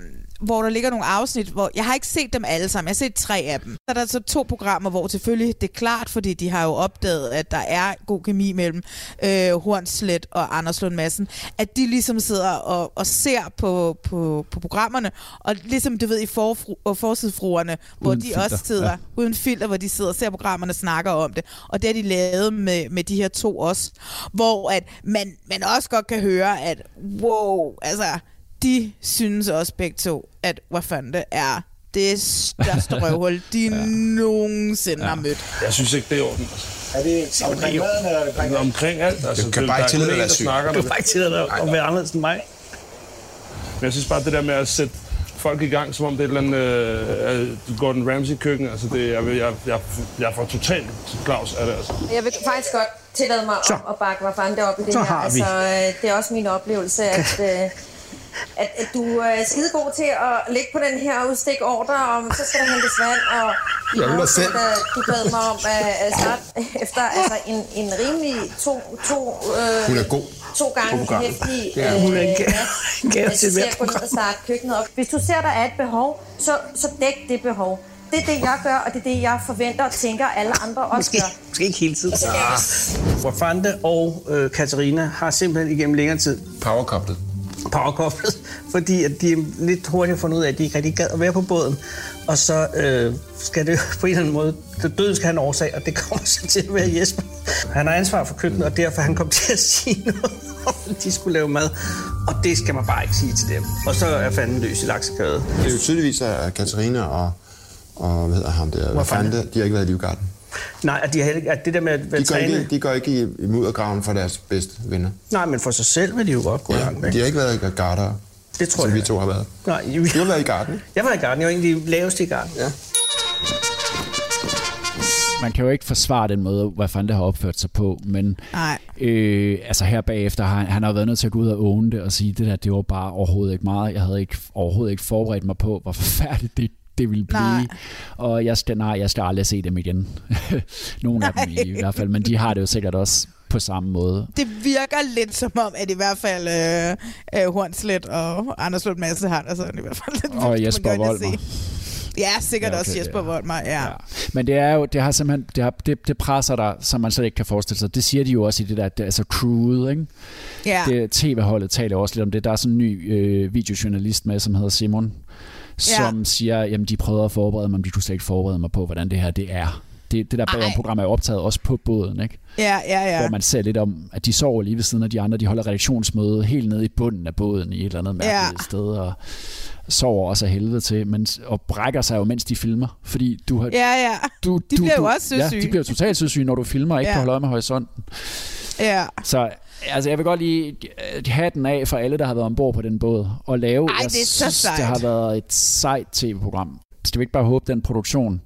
hvor der ligger nogle afsnit, hvor jeg har ikke set dem alle sammen. Jeg har set tre af dem. Så er der så to programmer, hvor selvfølgelig det er klart, fordi de har jo opdaget, at der er god kemi mellem øh, Hornslet og Anders Lund Madsen, at de ligesom sidder og, og ser på, på, på programmerne, og ligesom du ved i for, forsidefruerne, hvor Uden de filter, også sidder ja. uden filter, hvor de sidder og ser programmerne og snakker om det. Og det har de lavet med, med de her to også, hvor at man, man også godt kan høre, at wow, altså, de synes også begge to, at hvad fanden det er det største røvhul, de ja. nogensinde ja. har mødt. Jeg synes ikke, det er orden. Altså. Er det omkring maden omkring omkring alt. Altså, Du kan det- bare ikke er tillade dig at der syg. Du om kan bare ikke tillade dig at være anderledes end mig. Men jeg synes bare, det der med at sætte folk i gang, som om det er et eller andet øh, Gordon Ramsay-køkken, altså det, jeg, jeg, jeg, jeg får totalt Claus af det. Altså. Jeg vil faktisk godt tillade mig Så. at, at bakke mig frem deroppe i det Så her. har vi. Altså, øh, det er også min oplevelse, at, øh, at, at du er skide god til at ligge på den her udstik ordre om, så skal der hentes vand, og i Jeg da afsnit, selv. øh, du bad mig om at, at starte efter altså, en, en rimelig to, to, øh, Hun er god to gange hæftig Det er hun. Er gave Jeg til ser hvert gå ned og starte køkkenet op. Hvis du ser, der er et behov, så, så dæk det behov. Det er det, jeg gør, og det er det, jeg forventer og tænker, alle andre også Måske, gør. måske ikke hele tiden. Ah. Wafande og øh, Katarina har simpelthen igennem længere tid Powerkoblet. Powerkoblet, fordi at de er lidt hurtigt fundet ud af, at de ikke rigtig gad at være på båden. Og så øh, skal det på en eller anden måde, det døden skal have en årsag, og det kommer så til at være Jesper. Han har ansvar for køkkenet, og derfor er han kom til at sige noget om, de skulle lave mad. Og det skal man bare ikke sige til dem. Og så er fanden løs i laksekødet. Det er jo tydeligvis, at Katarina og, og hvad hedder ham der, Wafande. fanden de har ikke været i livgarden. Nej, at de har at det der med at være De går, trænet... ikke, de går ikke i, i muddergraven for deres bedste venner. Nej, men for sig selv vil de jo godt gå Ja, langt. men de har ikke været i gardere, Det tror som jeg vi to har været. Nej, Du har været i garden? Jeg var i garden. Jeg var egentlig lavest i garden. Ja. Man kan jo ikke forsvare den måde, hvad fanden det har opført sig på, men Nej. øh, altså her bagefter har han, han har været nødt til at gå ud og åne det og sige, det der, det var bare overhovedet ikke meget. Jeg havde ikke, overhovedet ikke forberedt mig på, hvor forfærdeligt det, det ville blive. Nej. Og jeg skal, nej, jeg skal aldrig se dem igen. Nogle af dem i, i hvert fald, men de har det jo sikkert også på samme måde. Det virker lidt som om, at i hvert fald øh, øh, Hornslet og Anders Lund Madsen har det sådan i hvert fald. lidt Og Jesper Volmer. Ja, sikkert ja, okay, også Jesper ja. Volmer, ja. ja. Men det er jo, det har simpelthen, det, har, det, det presser dig, som man slet ikke kan forestille sig. Det siger de jo også i det der, det, altså crewet, ikke? Ja. Det, TV-holdet taler også lidt om det. Der er sådan en ny øh, videojournalist med, som hedder Simon, som Ja. siger, jamen de prøvede at forberede mig, men de kunne slet ikke forberede mig på, hvordan det her det er. Det, det der bagom program er jo optaget også på båden, ikke? Ja, ja, ja. Hvor man ser lidt om, at de sover lige ved siden af de andre. De holder redaktionsmøde helt nede i bunden af båden i et eller andet mærkeligt Ja. sted, og sover også af helvede til, men, og brækker sig jo, mens de filmer. Fordi du har, Ja, ja. du, De du, bliver jo du, også søsyge. Ja, de bliver totalt søsyge, når du filmer ikke Ja. kan holde med horisonten. Ja. Så altså, jeg vil godt lige øh, have den af for alle, der har været ombord på den båd, og lave, Ej, jeg det er så synes, sejt. det har været et sejt tv-program. Skal vi ikke bare håbe, den produktion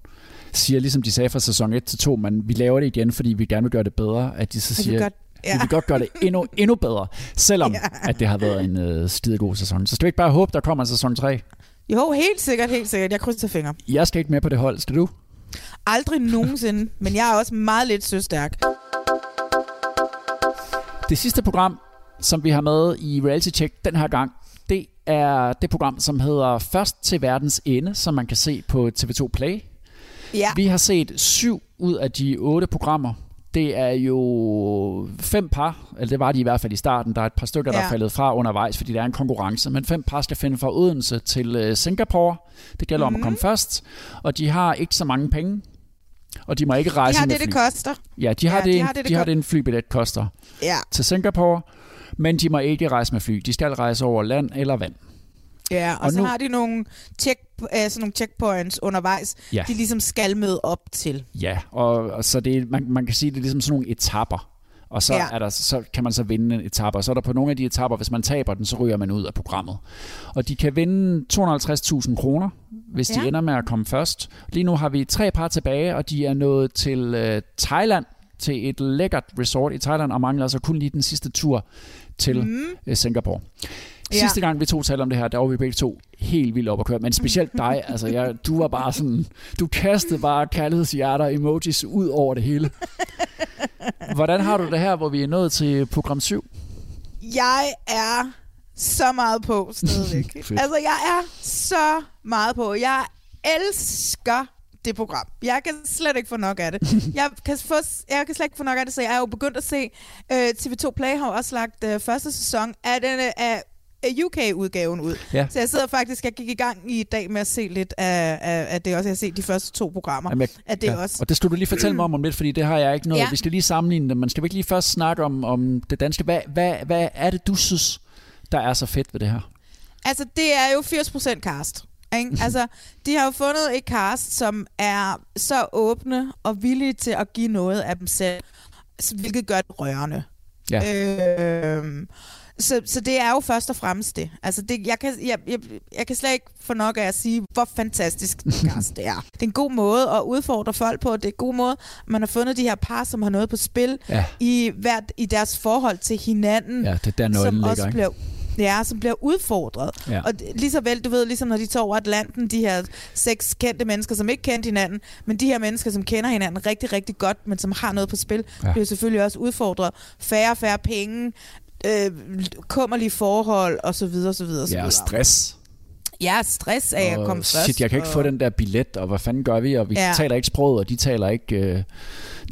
siger, ligesom de sagde fra sæson 1 til 2, men vi laver det igen, fordi vi gerne vil gøre det bedre, at de så vi siger, godt- ja. vi vil godt gøre det endnu, endnu bedre, selvom Ja. at det har været en øh, skide god sæson. Så skal vi ikke bare håbe, der kommer en sæson 3? Jo, helt sikkert, helt sikkert. Jeg krydser fingre. Jeg skal ikke med på det hold, skal du? Aldrig nogensinde, men jeg er også meget lidt søstærk. Det sidste program, som vi har med i Reality Check den her gang, det er det program, som hedder Først til verdens ende, som man kan se på TV2 Play. Ja. Vi har set syv ud af de otte programmer. Det er jo fem par, eller det var de i hvert fald i starten. Der er et par stykker, der Ja. er faldet fra undervejs, fordi der er en konkurrence. Men fem par skal finde fra Odense til øh, Singapore. Det gælder mm. om at Mhm. komme først. Og de har ikke så mange penge. Og de må ikke De rejse har med det, det fly. koster. Ja, de har, Ja, det, de en- har det, det de har det en flybillet koster Ja. til Singapore, men de må ikke rejse med fly. De skal rejse over land eller vand. Ja, og, Og så nu- har de nogle, check, øh, sådan nogle checkpoints undervejs, Ja. de ligesom skal møde op til. Ja, og, og så det, man, man kan sige, det er ligesom sådan nogle etapper. Og så, ja. er der, så kan man så vinde en etape, og så er der på nogle af de etapper, hvis man taber den, så ryger man ud af programmet. Og de kan vinde 250.000 kroner, hvis de Ja. ender med at komme først. Lige nu har vi tre par tilbage, og de er nået til øh, Thailand, til et lækkert resort i Thailand, og mangler altså kun lige den sidste tur til mm. Singapore. Ja. Sidste gang vi to talte om det her, der var vi begge to helt vildt op at køre. Men specielt dig, altså jeg, du var bare sådan, du kastede bare kærlighedshjerter, emojis ud over det hele. Hvordan har du det her, hvor vi er nået til program 7? Jeg er så meget på stadigvæk. Altså, jeg er så meget på. Jeg elsker det program. Jeg kan slet ikke få nok af det. Jeg kan, få, jeg kan slet ikke få nok af det, så jeg er jo begyndt at se... Øh, TV2 Play har også lagt øh, første sæson af denne af af UK-udgaven ud. Ja. Så jeg sidder faktisk, jeg gik i gang i dag med at se lidt af, af, af det også. Jeg har set de første to programmer. Jamen, jeg, af det også. Og det skulle du lige fortælle mig om om lidt, fordi det har jeg ikke noget. Ja. Ja. Vi skal lige sammenligne det, men skal vi ikke lige først snakke om, om det danske? Hvad, hvad, hvad er det, du synes, der er så fedt ved det her? Altså, det er jo 80% cast. Ikke? Altså, de har jo fundet et cast, som er så åbne og villige til at give noget af dem selv, hvilket gør det rørende. Ja. Øh, så, så det er jo først og fremmest det. Altså det, jeg, kan, jeg, jeg, jeg kan slet ikke få nok af at sige, hvor fantastisk den cast det er. Det er en god måde at udfordre folk på. Det er en god måde, man har fundet de her par, som har noget på spil Ja. i, hvert, i deres forhold til hinanden. Ja, det er der som ligger, også ikke? bliver Ja, som bliver udfordret. Ja. Og lige så vel, du ved, ligesom når de tager over Atlanten, de her seks kendte mennesker, som ikke kendte hinanden, men de her mennesker, som kender hinanden rigtig, rigtig godt, men som har noget på spil, Ja. bliver selvfølgelig også udfordret. Færre, færre penge, øh, kummerlige forhold, og så videre, så videre, så Ja, videre. og stress. Ja, stress af at Og komme først. Shit, jeg kan ikke og... få den der billet, og hvad fanden gør vi? Og vi ja. taler ikke sproget, og de taler ikke... Øh,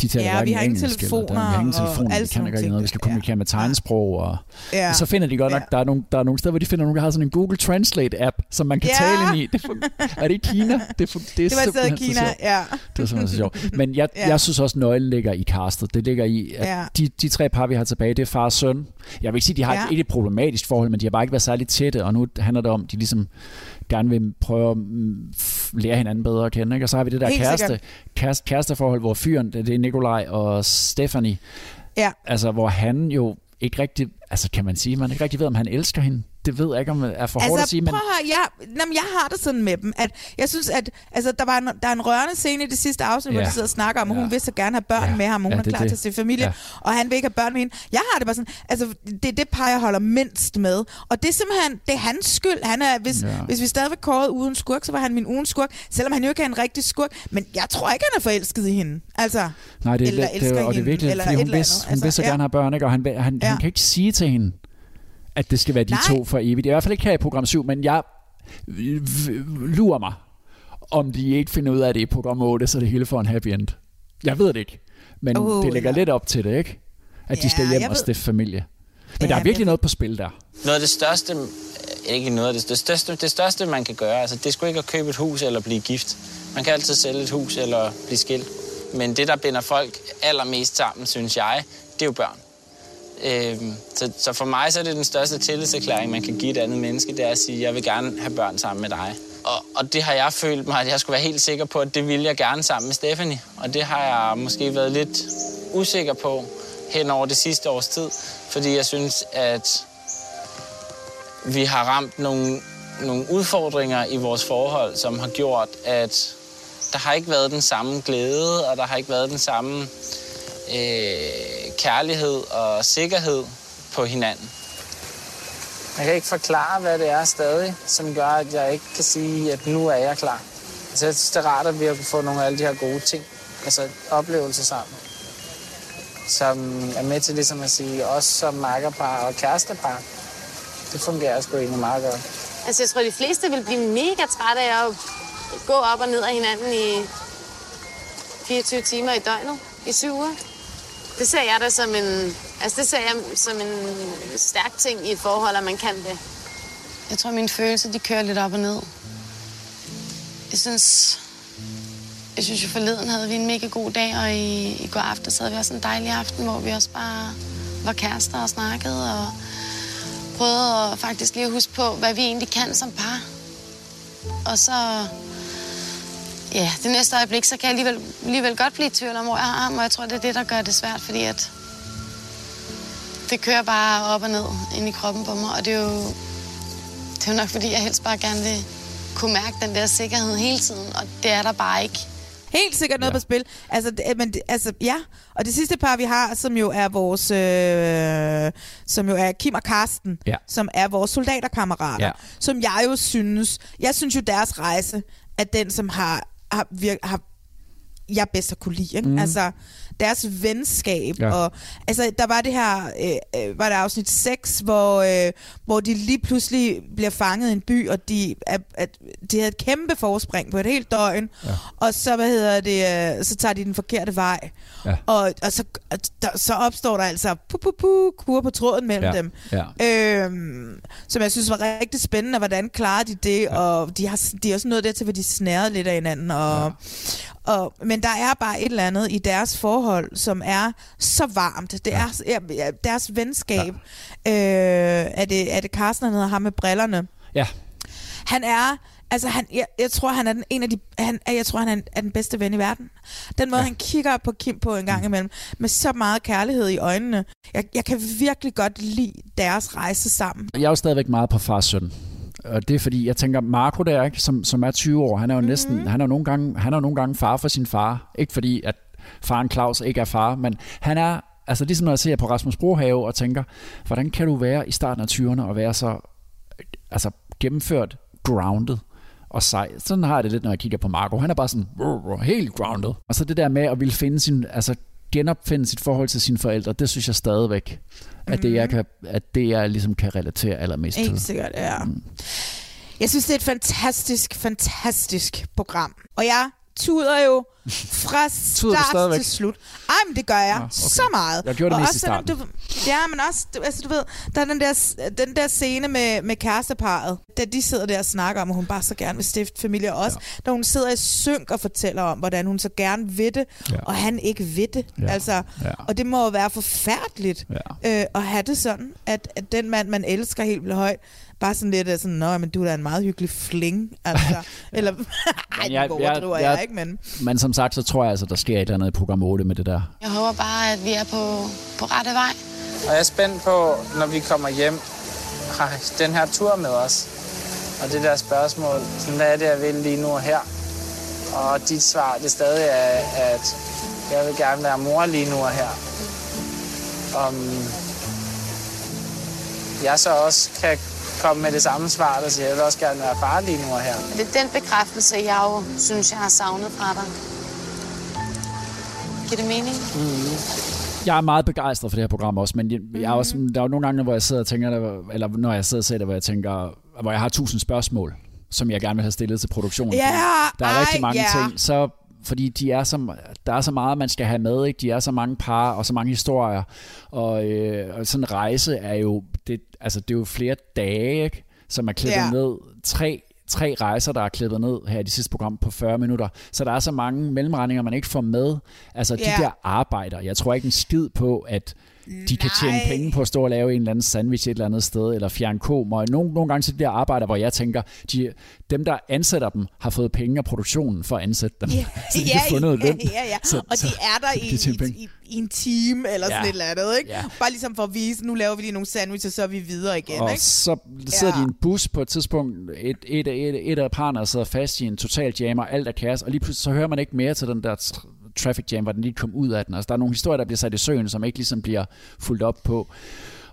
de taler Ja, vi har ingen engelsk eller- telefoner vi har ingen og telefoner, alle vi sådan kan ikke noget. Vi skal kommunikere med tegnsprog, og, Ja. og så finder de godt nok, der, er nogle, der er nogle steder, hvor de finder nogen, der har sådan en Google Translate-app, som man kan Ja. tale ind i. Det fun- er det i Kina? Det, fun- det, er Det var et så Kina, ja. Det er simpelthen så sjovt. Men jeg, Ja. jeg synes også, nøglen ligger i castet. Det ligger i, at Ja. de, de tre par, vi har tilbage, det er far og søn. Jeg vil ikke sige, at de har Ja. ja. ikke et problematisk forhold, men de har bare ikke været særlig tætte, og nu handler det om, at de ligesom gerne vil prøve at mm, f- lære hinanden bedre at kende. Ikke? Og så har vi det der Helt kæreste, sikkert. kæreste, kæresteforhold, hvor fyren, det er Nikolaj og Stephanie, Ja. altså hvor han jo ikke rigtig, altså kan man sige, man ikke rigtig ved, om han elsker hende. Det ved jeg ikke, om det er for hårdt at sige, men prøv at høre, jeg, jamen, jeg har det sådan med dem, at jeg synes, at altså, der, var en, der er en rørende scene i det sidste afsnit, ja. hvor de sidder og snakker om, at hun Ja. vil så gerne have børn Ja. med ham, og hun Ja, er det er klar det. til at se familie, Ja. og han vil ikke have børn med hende. Jeg har det bare sådan, altså det er det par, jeg holder mindst med, og det er simpelthen, det er hans skyld. Han er, hvis, Ja. hvis vi stadigvæk kårede uden skurk, så var han min ugen skurk, selvom han jo ikke er en rigtig skurk, men jeg tror ikke, han er forelsket i hende. Altså, Nej, det er, eller det, er- og det er virkelig, fordi hun andet. hun vil så ja. gerne have børn, ikke? og han, han, Ja. han kan ikke sige til hende, at det skal være de Nej. to for evigt. Det er i hvert fald ikke her i program 7, men jeg lurer mig, om de ikke finder ud af det i program 8, så det hele får en happy end. Jeg ved det ikke, men Uh, det lægger ja. lidt op til det, ikke? At de Ja, skal hjem og stifte familie. Men Ja, der er virkelig noget på spil der. Noget af det største, øh, ikke noget af det, det største, det største, man kan gøre, altså det er sgu ikke at købe et hus eller blive gift. Man kan altid sælge et hus eller blive skilt. Men det, der binder folk allermest sammen, synes jeg, det er jo børn. Øhm, så, så for mig så er det den største tillidserklæring, man kan give et andet menneske, det er at sige, jeg vil gerne have børn sammen med dig. Og, og det har jeg følt mig, at jeg skulle være helt sikker på, at det ville jeg gerne sammen med Stephanie. Og det har jeg måske været lidt usikker på hen over det sidste års tid, fordi jeg synes, at vi har ramt nogle, nogle udfordringer i vores forhold, som har gjort, at der har ikke været den samme glæde, og der har ikke været den samme øh, kærlighed og sikkerhed på hinanden. Jeg kan ikke forklare, hvad det er stadig, som gør, at jeg ikke kan sige, at nu er jeg klar. Altså, jeg synes, det er rart, at vi har kunnet få nogle af alle de her gode ting, altså oplevelser sammen, som er med til ligesom at sige, os som makkerpar og kærestepar, det fungerer sgu egentlig meget godt. Altså, jeg tror, de fleste vil blive mega trætte af at gå op og ned af hinanden i 24 timer i døgnet i syv uger. Det ser jeg da som en, altså det ser jeg som en stærk ting i et forhold, at man kan det. Jeg tror, mine følelser, de kører lidt op og ned. Jeg synes, jeg synes jo forleden havde vi en mega god dag, og i, i går aftes havde vi også en dejlig aften, hvor vi også bare var kærester og snakkede, og prøvede at faktisk lige at huske på, hvad vi egentlig kan som par. Og så, ja, det næste øjeblik, så kan jeg alligevel, alligevel godt blive i tvivl om, hvor jeg har ham, og jeg tror, det er det, der gør det svært, fordi at det kører bare op og ned ind i kroppen på mig, og det er jo, det er jo nok, fordi jeg helst bare gerne vil kunne mærke den der sikkerhed hele tiden, og det er der bare ikke. Helt sikkert noget ja. på spil. Altså, det, men, altså, ja. Og det sidste par, vi har, som jo er vores, øh, som jo er Kim og Karsten, Ja. som er vores soldaterkammerater, Ja. som jeg jo synes, jeg synes jo deres rejse er den, som har, har, vir, har jeg bedst har kunne lide. Ikke? Mhm. Mm. Deres venskab. Ja. Og, altså, der var det her, øh, øh, var det afsnit 6, hvor, øh, hvor de lige pludselig bliver fanget i en by, og de, at, at, de havde et kæmpe forspring på et helt døgn, Ja. og så, hvad hedder det, øh, så tager de den forkerte vej. Ja. Og, og så, der, så opstår der altså pu, pu, pu, kur på tråden mellem Ja, dem. ja. Øhm, som jeg synes var rigtig spændende, hvordan klarer de det, ja. og de har, de er også nået dertil, hvor de snærede lidt af hinanden. Og, ja. Og, men der er bare et eller andet i deres forhold, som er så varmt. Det er ja, deres venskab. Ja. Øh, er, det, er det Carsten, han hedder ham med brillerne? Ja. Han er, altså han, jeg, jeg tror, han er den, en af de, han, jeg tror, han er, en, er den bedste ven i verden. Den måde, ja. han kigger på Kim på en gang imellem, med så meget kærlighed i øjnene. Jeg, jeg kan virkelig godt lide deres rejse sammen. Jeg er jo stadigvæk meget på fars søn. Og det er fordi, jeg tænker, Marco der, ikke, som, som er 20 år, han er jo Mhm. næsten, mm-hmm. han er jo nogle gange, han er jo nogle gange far for sin far. Ikke fordi, at faren Claus ikke er far, men han er, altså ligesom når jeg ser på Rasmus Brohave og tænker, hvordan kan du være i starten af 20'erne og være så altså, gennemført grounded og sej. Sådan har jeg det lidt, når jeg kigger på Marco. Han er bare sådan helt grounded. Og så det der med at ville finde sin, altså genopfinde sit forhold til sine forældre, det synes jeg stadigvæk, at det, jeg, kan, at det jeg ligesom kan relatere allermest Helt til. sikkert, ja. Jeg synes, det er et fantastisk, fantastisk program. Og jeg tuder jo fra start stadigvæk? til slut. Ej, men det gør jeg Nå, okay. så meget. Jeg gjorde det og mest også i starten. Du, ja, men også, du, altså, du ved, der er den der, den der scene med, med kæresteparet, da de sidder der og snakker om, at hun bare så gerne vil stifte familie. Og Også ja. da hun sidder i synk og fortæller om, hvordan hun så gerne vil det, Ja. og han ikke vil det. Ja. Altså, Ja. Og det må jo være forfærdeligt ja. øh, at have det sådan, at, at den mand, man elsker helt vildt højt, bare sådan lidt er sådan, nå, men du er da en meget hyggelig fling, altså. Eller, ej, jeg- det jeg- jeg, jeg- ikke, men... Men som sagt, så tror jeg altså, der sker et eller andet i program 8 med det der. Jeg håber bare, at vi er på, på rette vej. Og jeg er spændt på, når vi kommer hjem, har den her tur med os. Og det der spørgsmål, sådan, hvad er det, jeg vil lige nu og her? Og dit svar, det stadig er, at jeg vil gerne være mor lige nu og her. Om jeg så også kan komme med det samme svar, der siger, at jeg vil også gerne være far lige nu og her. Det er den bekræftelse, jeg jo synes, jeg har savnet fra dig. Giver det mening? Jeg er meget begejstret for det her program også, men jeg, jeg er også, der er jo nogle gange, hvor jeg sidder og tænker, der- eller når jeg sidder og ser det, hvor jeg tænker, hvor jeg har tusind spørgsmål, som jeg gerne vil have stillet til produktionen. Ja, Fordi der er rigtig mange ja. ting, så fordi de er så, der er så meget, man skal have med, ikke? De er så mange par og så mange historier, og, øh, og sådan en rejse er jo, det, altså, det er jo flere dage, ikke? som er klippet Ja. ned. Tre, tre rejser, der er klippet ned her i de sidste program på 40 minutter. Så der er så mange mellemregninger, man ikke får med. Altså de Ja. der arbejder. Jeg tror ikke en skid på, at de kan tjene Nej. penge på at stå og lave en eller anden sandwich et eller andet sted, eller fjerne komer. Nogle, nogle gange så der arbejder, hvor jeg tænker, de, dem der ansætter dem, har fået penge af produktionen for at ansætte dem. Ja, så de ja, kan få noget ja, løn. ja, ja. Så, og de er der i, i, i, i en time eller sådan Ja. et eller andet, ikke? Ja. Bare ligesom for at vise, nu laver vi lige nogle sandwiches, så er vi videre igen, og ikke? så sidder Ja. de i en bus på et tidspunkt, et, et, et, et af parerne sidder fast i en total jammer, alt er kaos, og lige pludselig så hører man ikke mere til den der traffic jam, hvor den lige kom ud af den. Altså, der er nogle historier, der bliver sat i søen, som ikke ligesom bliver fuldt op på.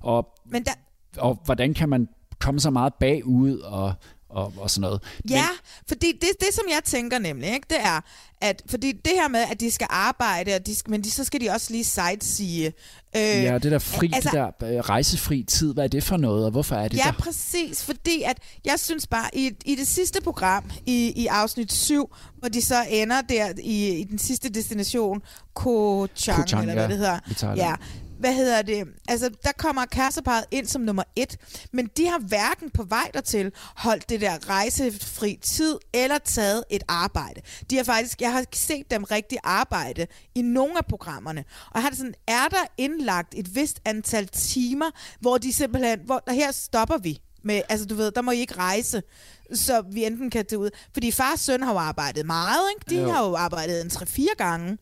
Og, Men der, og hvordan kan man komme så meget bagud og, og, og sådan noget. Ja, fordi det, det, som jeg tænker nemlig, ikke, det er, at fordi det her med, at de skal arbejde, og de skal, men de, så skal de også lige sightsee. Øh, ja, det der fri, altså, det der øh, rejsefri tid, hvad er det for noget, og hvorfor er det Ja, der? præcis, fordi at jeg synes bare, i, i det sidste program, i, i afsnit 7, hvor de så ender der i, i den sidste destination, Ko Chang, Koh Chang, eller hvad ja, det hedder. Ja, hvad hedder det? Altså, der kommer kæresteparet ind som nummer et, men de har hverken på vej dertil holdt det der rejsefri tid, eller taget et arbejde. De har faktisk, jeg har set dem rigtig arbejde i nogle af programmerne, og har det sådan, er der indlagt et vist antal timer, hvor de simpelthen, hvor her stopper vi med, altså du ved, der må I ikke rejse, så vi enten kan tage ud. Fordi far og søn har jo arbejdet meget, ikke? De Jo. har jo arbejdet en 3-4 gange.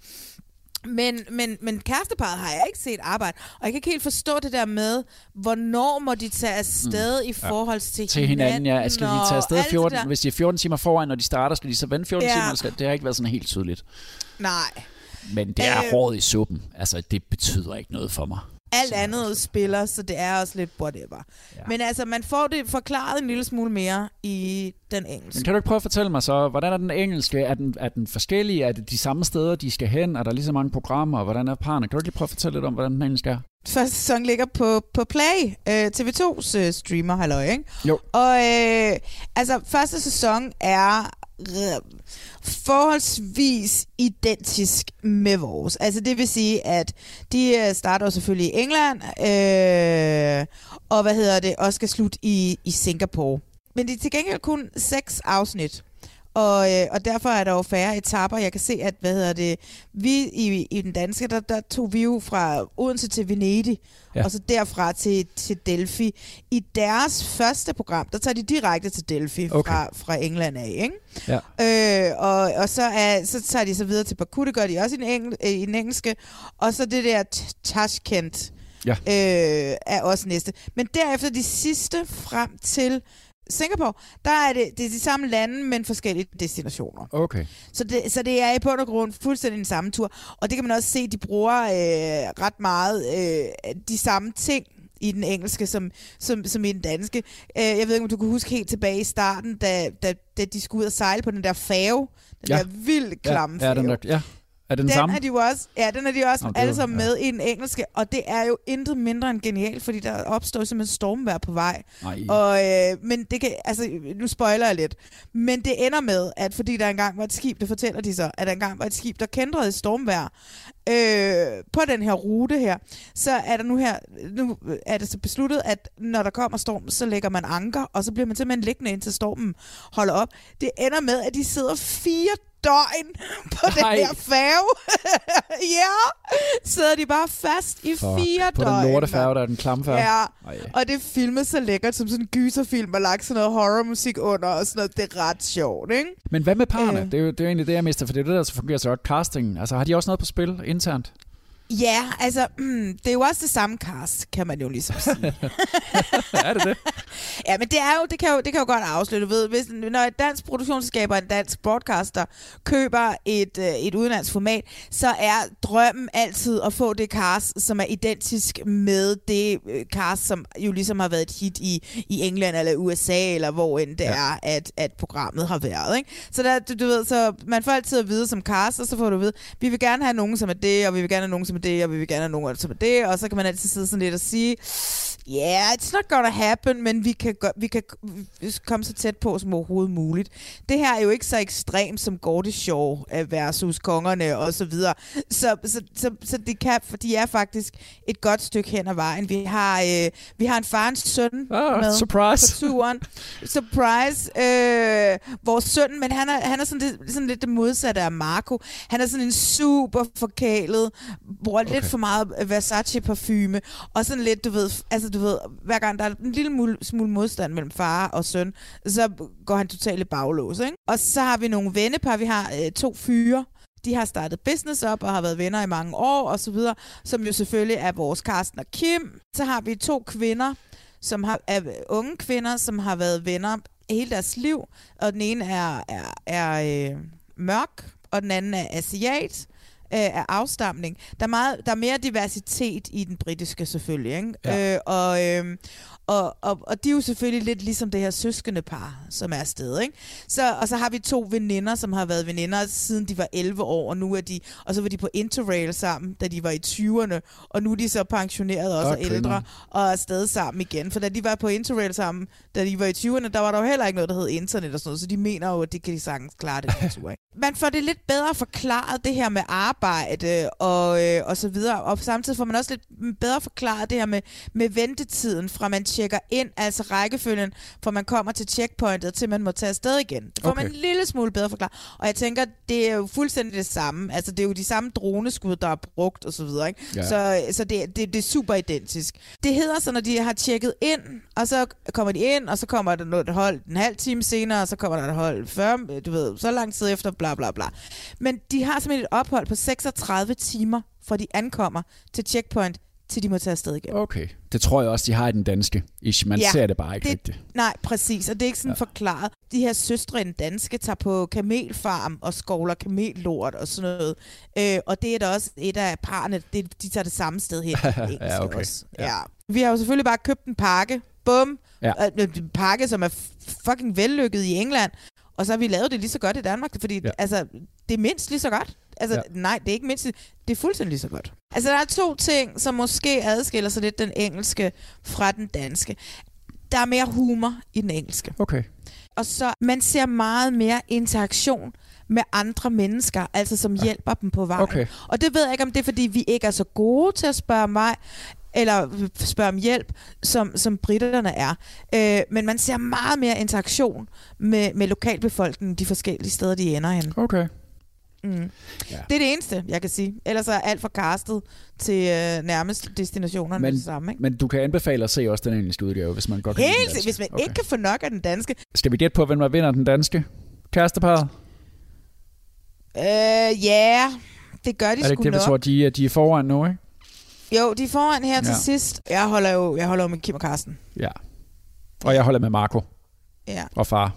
Men, men, men kæresteparet har jeg ikke set arbejde, og jeg kan ikke helt forstå det der med, hvornår må de tage afsted mm. i forhold til, til hinanden, ja. Skal de tage afsted alt det 14, der. hvis de er 14 timer foran, når de starter, skal de så vente 14 Ja. timer? Skal, det har ikke været sådan helt tydeligt. Nej. Men det er Øh. hårdt i suppen. Altså, det betyder ikke noget for mig. Alt andet spiller, så det er også lidt whatever. Ja. Men altså, man får det forklaret en lille smule mere i den engelske. Men kan du ikke prøve at fortælle mig så, hvordan er den engelske? Er den, er den forskellig? Er det de samme steder, de skal hen? Er der lige så mange programmer? Hvordan er parerne? Kan du ikke lige prøve at fortælle lidt om, hvordan den engelske er? Første sæson ligger på, på Play, øh, TV2's øh, streamer, halløj, ikke? Jo. Og øh, altså, første sæson er forholdsvis identisk med vores. Altså det vil sige, at de øh, starter selvfølgelig i England, øh, og hvad hedder det, og skal slutte i, i Singapore. Men det er til gengæld kun seks afsnit. Og, øh, og derfor er der jo færre etaper. Jeg kan se, at hvad hedder det, vi i, i den danske, der, der tog vi jo fra Odense til Venedig, Ja. og så derfra til, til Delphi. I deres første program, der tager de direkte til Delphi Okay. fra, fra England af, ikke? Ja. Øh, og, og så, er, så tager de så videre til Baku, det gør de også i den, engel, øh, i den engelske. Og så det der Tashkent Ja. øh, er også næste. Men derefter de sidste frem til Singapore, der er det, det er de samme lande, men forskellige destinationer. Okay. Så det, så det er i bund og grund fuldstændig den samme tur. Og det kan man også se, de bruger øh, ret meget øh, de samme ting i den engelske, som, som, som i den danske. Øh, jeg ved ikke, om du kan huske helt tilbage i starten, da, da, da de skulle ud og sejle på den der fave. Den Ja. der vildt klamme ja, ja, den der, ja. Er den, Den samme? er de jo også, ja, den er de også Nå, alle sammen ja. med i den engelske, og det er jo intet mindre end genialt, fordi der opstår simpelthen stormvejr på vej. Nej. Og, øh, men det kan, altså, nu spoiler jeg lidt, men det ender med, at fordi der engang var et skib, det fortæller de så, at der engang var et skib, der kendte i stormvejr øh, på den her rute her, så er der nu her, nu er det så besluttet, at når der kommer storm, så lægger man anker, og så bliver man simpelthen liggende indtil stormen holder op. Det ender med, at de sidder fire døgn på den Nej. her færge. ja, sidder de bare fast i Fuck. fire På døgn. den lortefærge, der er den klamme færge. Ja, Ej. og det filmes så lækkert som sådan en gyserfilm, og lagt sådan noget horrormusik under, og sådan noget. Det er ret sjovt, ikke? Men hvad med parerne? Øh. Det, er jo, det er jo egentlig det, jeg mister, for det er det, der så fungerer så godt. Castingen. Altså, har de også noget på spil internt? Ja, altså, mm, det er jo også det samme cast, kan man jo ligesom sige. er det det? Ja, men det er jo, det kan jo, det kan jo godt afsløre, du ved, hvis, når et dansk produktionsselskab og en dansk broadcaster køber et, øh, et udenlandsk format, så er drømmen altid at få det cast, som er identisk med det øh, cast, som jo ligesom har været et hit i, i England eller USA, eller hvor end det ja. er, at, at programmet har været, ikke? Så der, du, du ved, så man får altid at vide som cast, og så får du at vide, vi vil gerne have nogen, som er det, og vi vil gerne have nogen, som med det, og vi vil gerne have nogen, til med det, og så kan man altid sidde sådan lidt og sige, yeah, it's not gonna happen, men vi kan, vi kan komme så tæt på som overhovedet muligt. Det her er jo ikke så ekstremt som Gordy Show øh, versus kongerne og så videre. Så, så, så, så de, kan, for de er faktisk et godt stykke hen ad vejen. Vi har, øh, vi har en far og en søn Ah, med surprise. på turen. Surprise. Øh, vores søn, men han er, han er sådan, lidt, sådan lidt det modsatte af Marco. Han er sådan en super forkælet, bruger okay. lidt for meget Versace parfume, og sådan lidt, du ved, altså du ved, hver gang der er en lille smule modstand mellem far og søn, så går han totalt i baglås, ikke? Og så har vi nogle vennepar, vi har øh, to fyre, de har startet business op og har været venner i mange år og så videre, som jo selvfølgelig er vores Karsten og Kim. Så har vi to kvinder, som har, er unge kvinder, som har været venner hele deres liv, og den ene er, er, er øh, mørk, og den anden er asiat øh, af afstamning. Der er, meget, der er mere diversitet i den britiske selvfølgelig, ikke? Ja. Øh, og, øh, og, og, og de er jo selvfølgelig lidt ligesom det her søskende par, som er afsted, ikke? Så, og så har vi to veninder, som har været veninder siden de var 11 år, og nu er de, og så var de på Interrail sammen, da de var i 20'erne, og nu er de så pensioneret også og ældre, og er stadig sammen igen. For da de var på Interrail sammen, da de var i 20'erne, der var der jo heller ikke noget, der hed internet og sådan noget, så de mener jo, at det kan de sagtens klare det tur. Ikke? Man får det lidt bedre forklaret, det her med arbejde og, øh, og så videre, og samtidig får man også lidt bedre forklaret det her med, med ventetiden, fra man tjekker ind, altså rækkefølgen, fra man kommer til checkpointet, til man må tage afsted igen. Det får. Okay. man en lille smule bedre forklaret. Og jeg tænker, det er jo fuldstændig det samme. Altså, det er jo de samme droneskud, der er brugt og så videre, ikke? Ja. Så, så det, det, det er super identisk. Det hedder så, når de har tjekket ind, og så kommer de ind, og så kommer der noget hold en halv time senere, og så kommer der et hold 40, du ved, så lang tid efter, bla bla bla. Men de har simpelthen et ophold på 36 timer, fra de ankommer til checkpoint, til de må tage afsted igen. Okay. Det tror jeg også, de har i den danske. Ish, man Ja, ser det bare ikke det, rigtigt. Nej, præcis. Og det er ikke sådan ja. forklaret. De her søstre i den danske tager på kamelfarm og skovler kamellort og sådan noget. Øh, og det er da også et af parerne, det, de tager det samme sted hen. den Ja, okay. Også. Ja. Vi har jo selvfølgelig bare købt en pakke. Bum. Ja. Øh, En pakke, som er fucking vellykket i England. Og så har vi lavet det lige så godt i Danmark, fordi Ja. ja. altså, det er mindst lige så godt. Altså, Ja. nej, det er ikke mindst, det er fuldstændig lige så godt. Altså, der er to ting, som måske adskiller sig lidt den engelske fra den danske. Der er mere humor i den engelske. Okay. Og så, man ser meget mere interaktion med andre mennesker, altså som hjælper dem på vejen. Okay. Og det ved jeg ikke, om det er, fordi vi ikke er så gode til at spørge vej, eller spørge om hjælp, som, som britterne er. Øh, men man ser meget mere interaktion med, med lokalbefolkningen de forskellige steder, de ender hen. Okay. Mm. Ja. Det er det eneste, jeg kan sige. Ellers er alt for castet til øh, nærmest destinationerne Men, det samme. Ikke? men du kan anbefale at se også den engelske udgave, hvis man godt kan Helt, hvis man okay. ikke kan få nok af den danske. Skal vi gætte på, hvem der vinder den danske? Kæresteparret? Øh, ja, det gør de er det sgu ikke det, vi nok. tror, de, de er foran nu, ikke? Jo, de er foran her ja. til sidst. Jeg holder jo jeg holder jo med Kim og Carsten. Ja. Og jeg holder med Marco Ja, og far.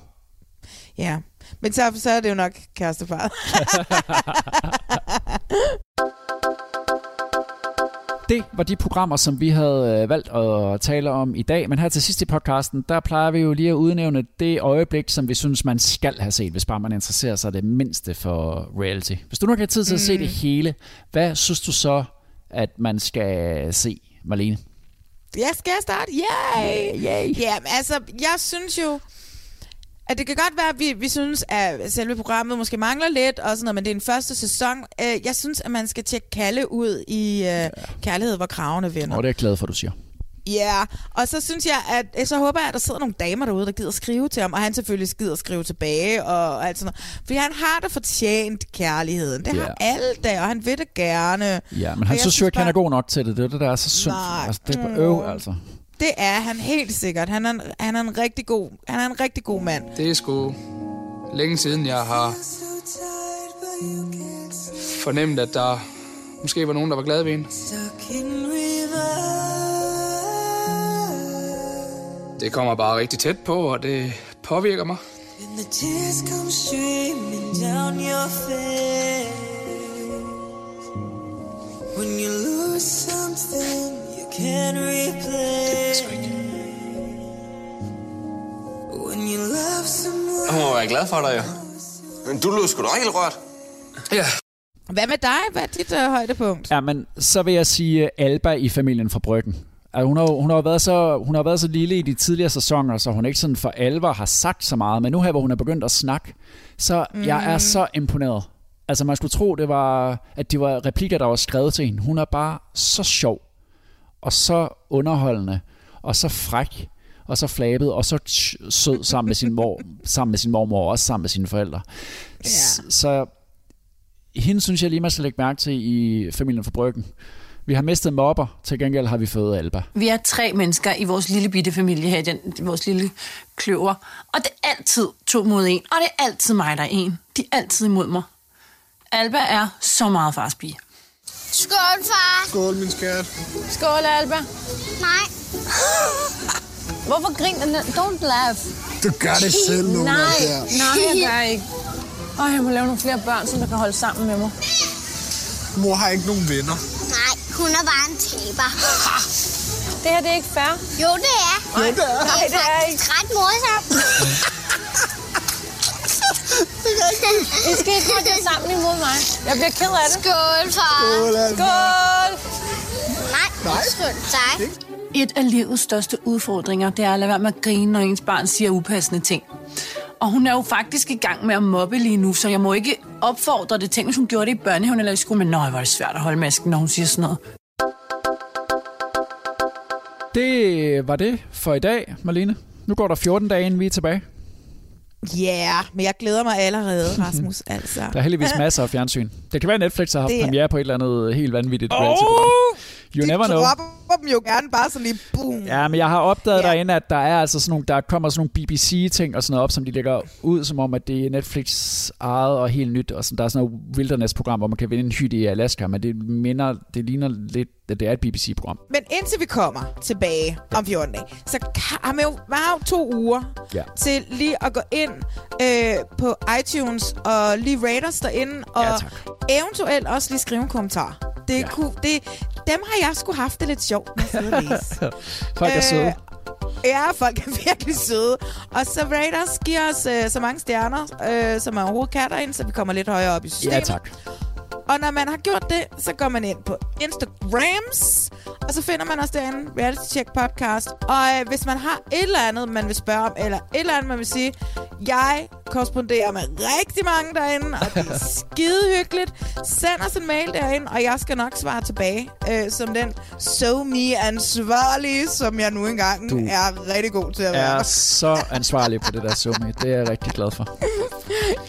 ja. Men så, så er det jo nok kæresteparret. Det var de programmer, som vi havde øh, valgt at tale om i dag. Men her til sidst i podcasten, der plejer vi jo lige at udnævne det øjeblik, som vi synes, man skal have set, hvis bare man interesserer sig det mindste for reality. Hvis du nu have tid til at se Mm. det hele, hvad synes du så, at man skal se, Marlene? Jeg skal jeg starte? Yay! Yay! Ja, men altså, jeg synes jo, at det kan godt være, at vi, vi synes, at selve programmet måske mangler lidt, og sådan noget, men det er en første sæson. Øh, Jeg synes, at man skal tjekke Kalle ud i uh, Kærlighed, hvor kravene vender. Og det er jeg glad for, du siger. Ja, og så synes jeg, at så håber jeg, at der sidder nogle damer derude, der gider skrive til ham, og han selvfølgelig gider skrive tilbage, og alt sådan noget. Fordi han har da fortjent kærligheden. Det Ja. har alle da, og han vil det gerne. Ja, men Og han synes jo ikke, han er bare- god nok til det. Det er det, der er så synd. Nej. Altså, det er på Mm. øv, altså. Det er han helt sikkert. Han er, en, han er en rigtig god, han er en rigtig god mand. Det er sgu længe siden, jeg har fornemt, at der måske var nogen, der var glade ved en. Det kommer bare rigtig tæt på, og det påvirker mig. When you lose something you can't replace Jeg må være glad for dig, jo. Men du lød sgu da helt rørt. Ja. Hvad med dig? Hvad er dit uh, højdepunkt? Ja, men så vil jeg sige øh, Alba i familien fra Bryggen. Altså, hun, har, hun, har været så, hun har været så lille i de tidligere sæsoner, så hun ikke sådan for alvor har sagt så meget. Men nu her, hvor hun er begyndt at snakke, så mm. jeg er så imponeret. Altså man skulle tro, det var, at det var replikker, der var skrevet til hende. Hun er bare så sjov, og så underholdende, og så fræk, og så flabet, og så sød sammen med sin, mor, sammen med sin mormor, og også sammen med sine forældre. Ja. Så hende synes jeg lige, man skal lægge mærke til i familien for Bryggen. Vi har mistet mobber, til gengæld har vi fået Alba. Vi er tre mennesker i vores lille bitte familie her, i den, vores lille kløver. Og det er altid to mod en, og det er altid mig, der er en. De er altid imod mig. Alba er så meget fars pige. Skål, far. Skål, min skat. Skål, Alba. Nej. Hvorfor griner den? Don't laugh. Du gør det selv nu. Nej, nej, jeg gør ikke. Og jeg må lave nogle flere børn, som der kan holde sammen med mig. Mor har ikke nogen venner. Nej, hun er bare en taber. Det her det er ikke fair. Jo, det er. Jo, det er. Nej, det er ikke. Ret morsomt. I skal ikke holde sammen imod mig. Jeg bliver ked af det. Skål, far. Skål. Skål! Nej, skål dig. Et af livets største udfordringer, det er at lade være med at grine, når ens barn siger upassende ting. Og hun er jo faktisk i gang med at mobbe lige nu, så jeg må ikke opfordre det ting, hvis hun gjorde det i børnehaven eller i skolen. Men nøj, hvor er det svært at holde masken, når hun siger sådan noget. Det var det for i dag, Marlene. Nu går der 14 dage, inden vi er tilbage. Ja, yeah, men jeg glæder mig allerede, Rasmus. altså. Der er heldigvis masser af fjernsyn. Det kan være, Netflix har haft Det- premiere på et eller andet helt vanvittigt reality-program. You de never know. dropper dem jo gerne bare sådan lige boom. Ja, men jeg har opdaget Ja. derinde, at der er altså sådan nogle, der kommer sådan nogle BBC-ting og sådan noget op, som de lægger ud, som om, at det er Netflix ejet og helt nyt. Og sådan, der er sådan noget wilderness-program, hvor man kan vinde en hytte i Alaska, men det, minder, det ligner lidt, det er et BBC-program. Men indtil vi kommer tilbage om 14 dage, så har man jo, man har jo to uger Ja. til lige at gå ind øh, på iTunes og lige rate os derinde, og Ja, tak. eventuelt også lige skrive en kommentar. Det, ja. kunne, det, dem har jeg sgu haft det lidt sjovt med at læse. Folk er søde. Øh, Ja, folk er virkelig søde. Og så rate os, giv os øh, så mange stjerner, øh, som man overhovedet kan derinde, så vi kommer lidt højere op i systemet. Ja, tak. Og når man har gjort det, så går man ind på Instagrams, og så finder man os derinde, Reality Check Podcast. Og øh, hvis man har et eller andet, man vil spørge om, eller et eller andet, man vil sige, jeg korresponderer med rigtig mange derinde, og det er skide hyggeligt. Send os en mail derinde, og jeg skal nok svare tilbage, øh, som den so me ansvarlige, som jeg nu engang Du er rigtig god til at være. er så ansvarlig på det der summe. Det er jeg rigtig glad for.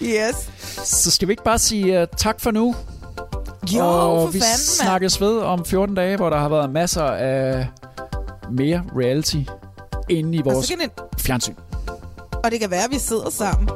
Yes. Så skal vi ikke bare sige uh, tak for nu? Jo, og for vi fanden, snakkes ved om 14 dage, hvor der har været masser af mere reality inde i Og vores kan det, fjernsyn. og det kan være, at vi sidder sammen.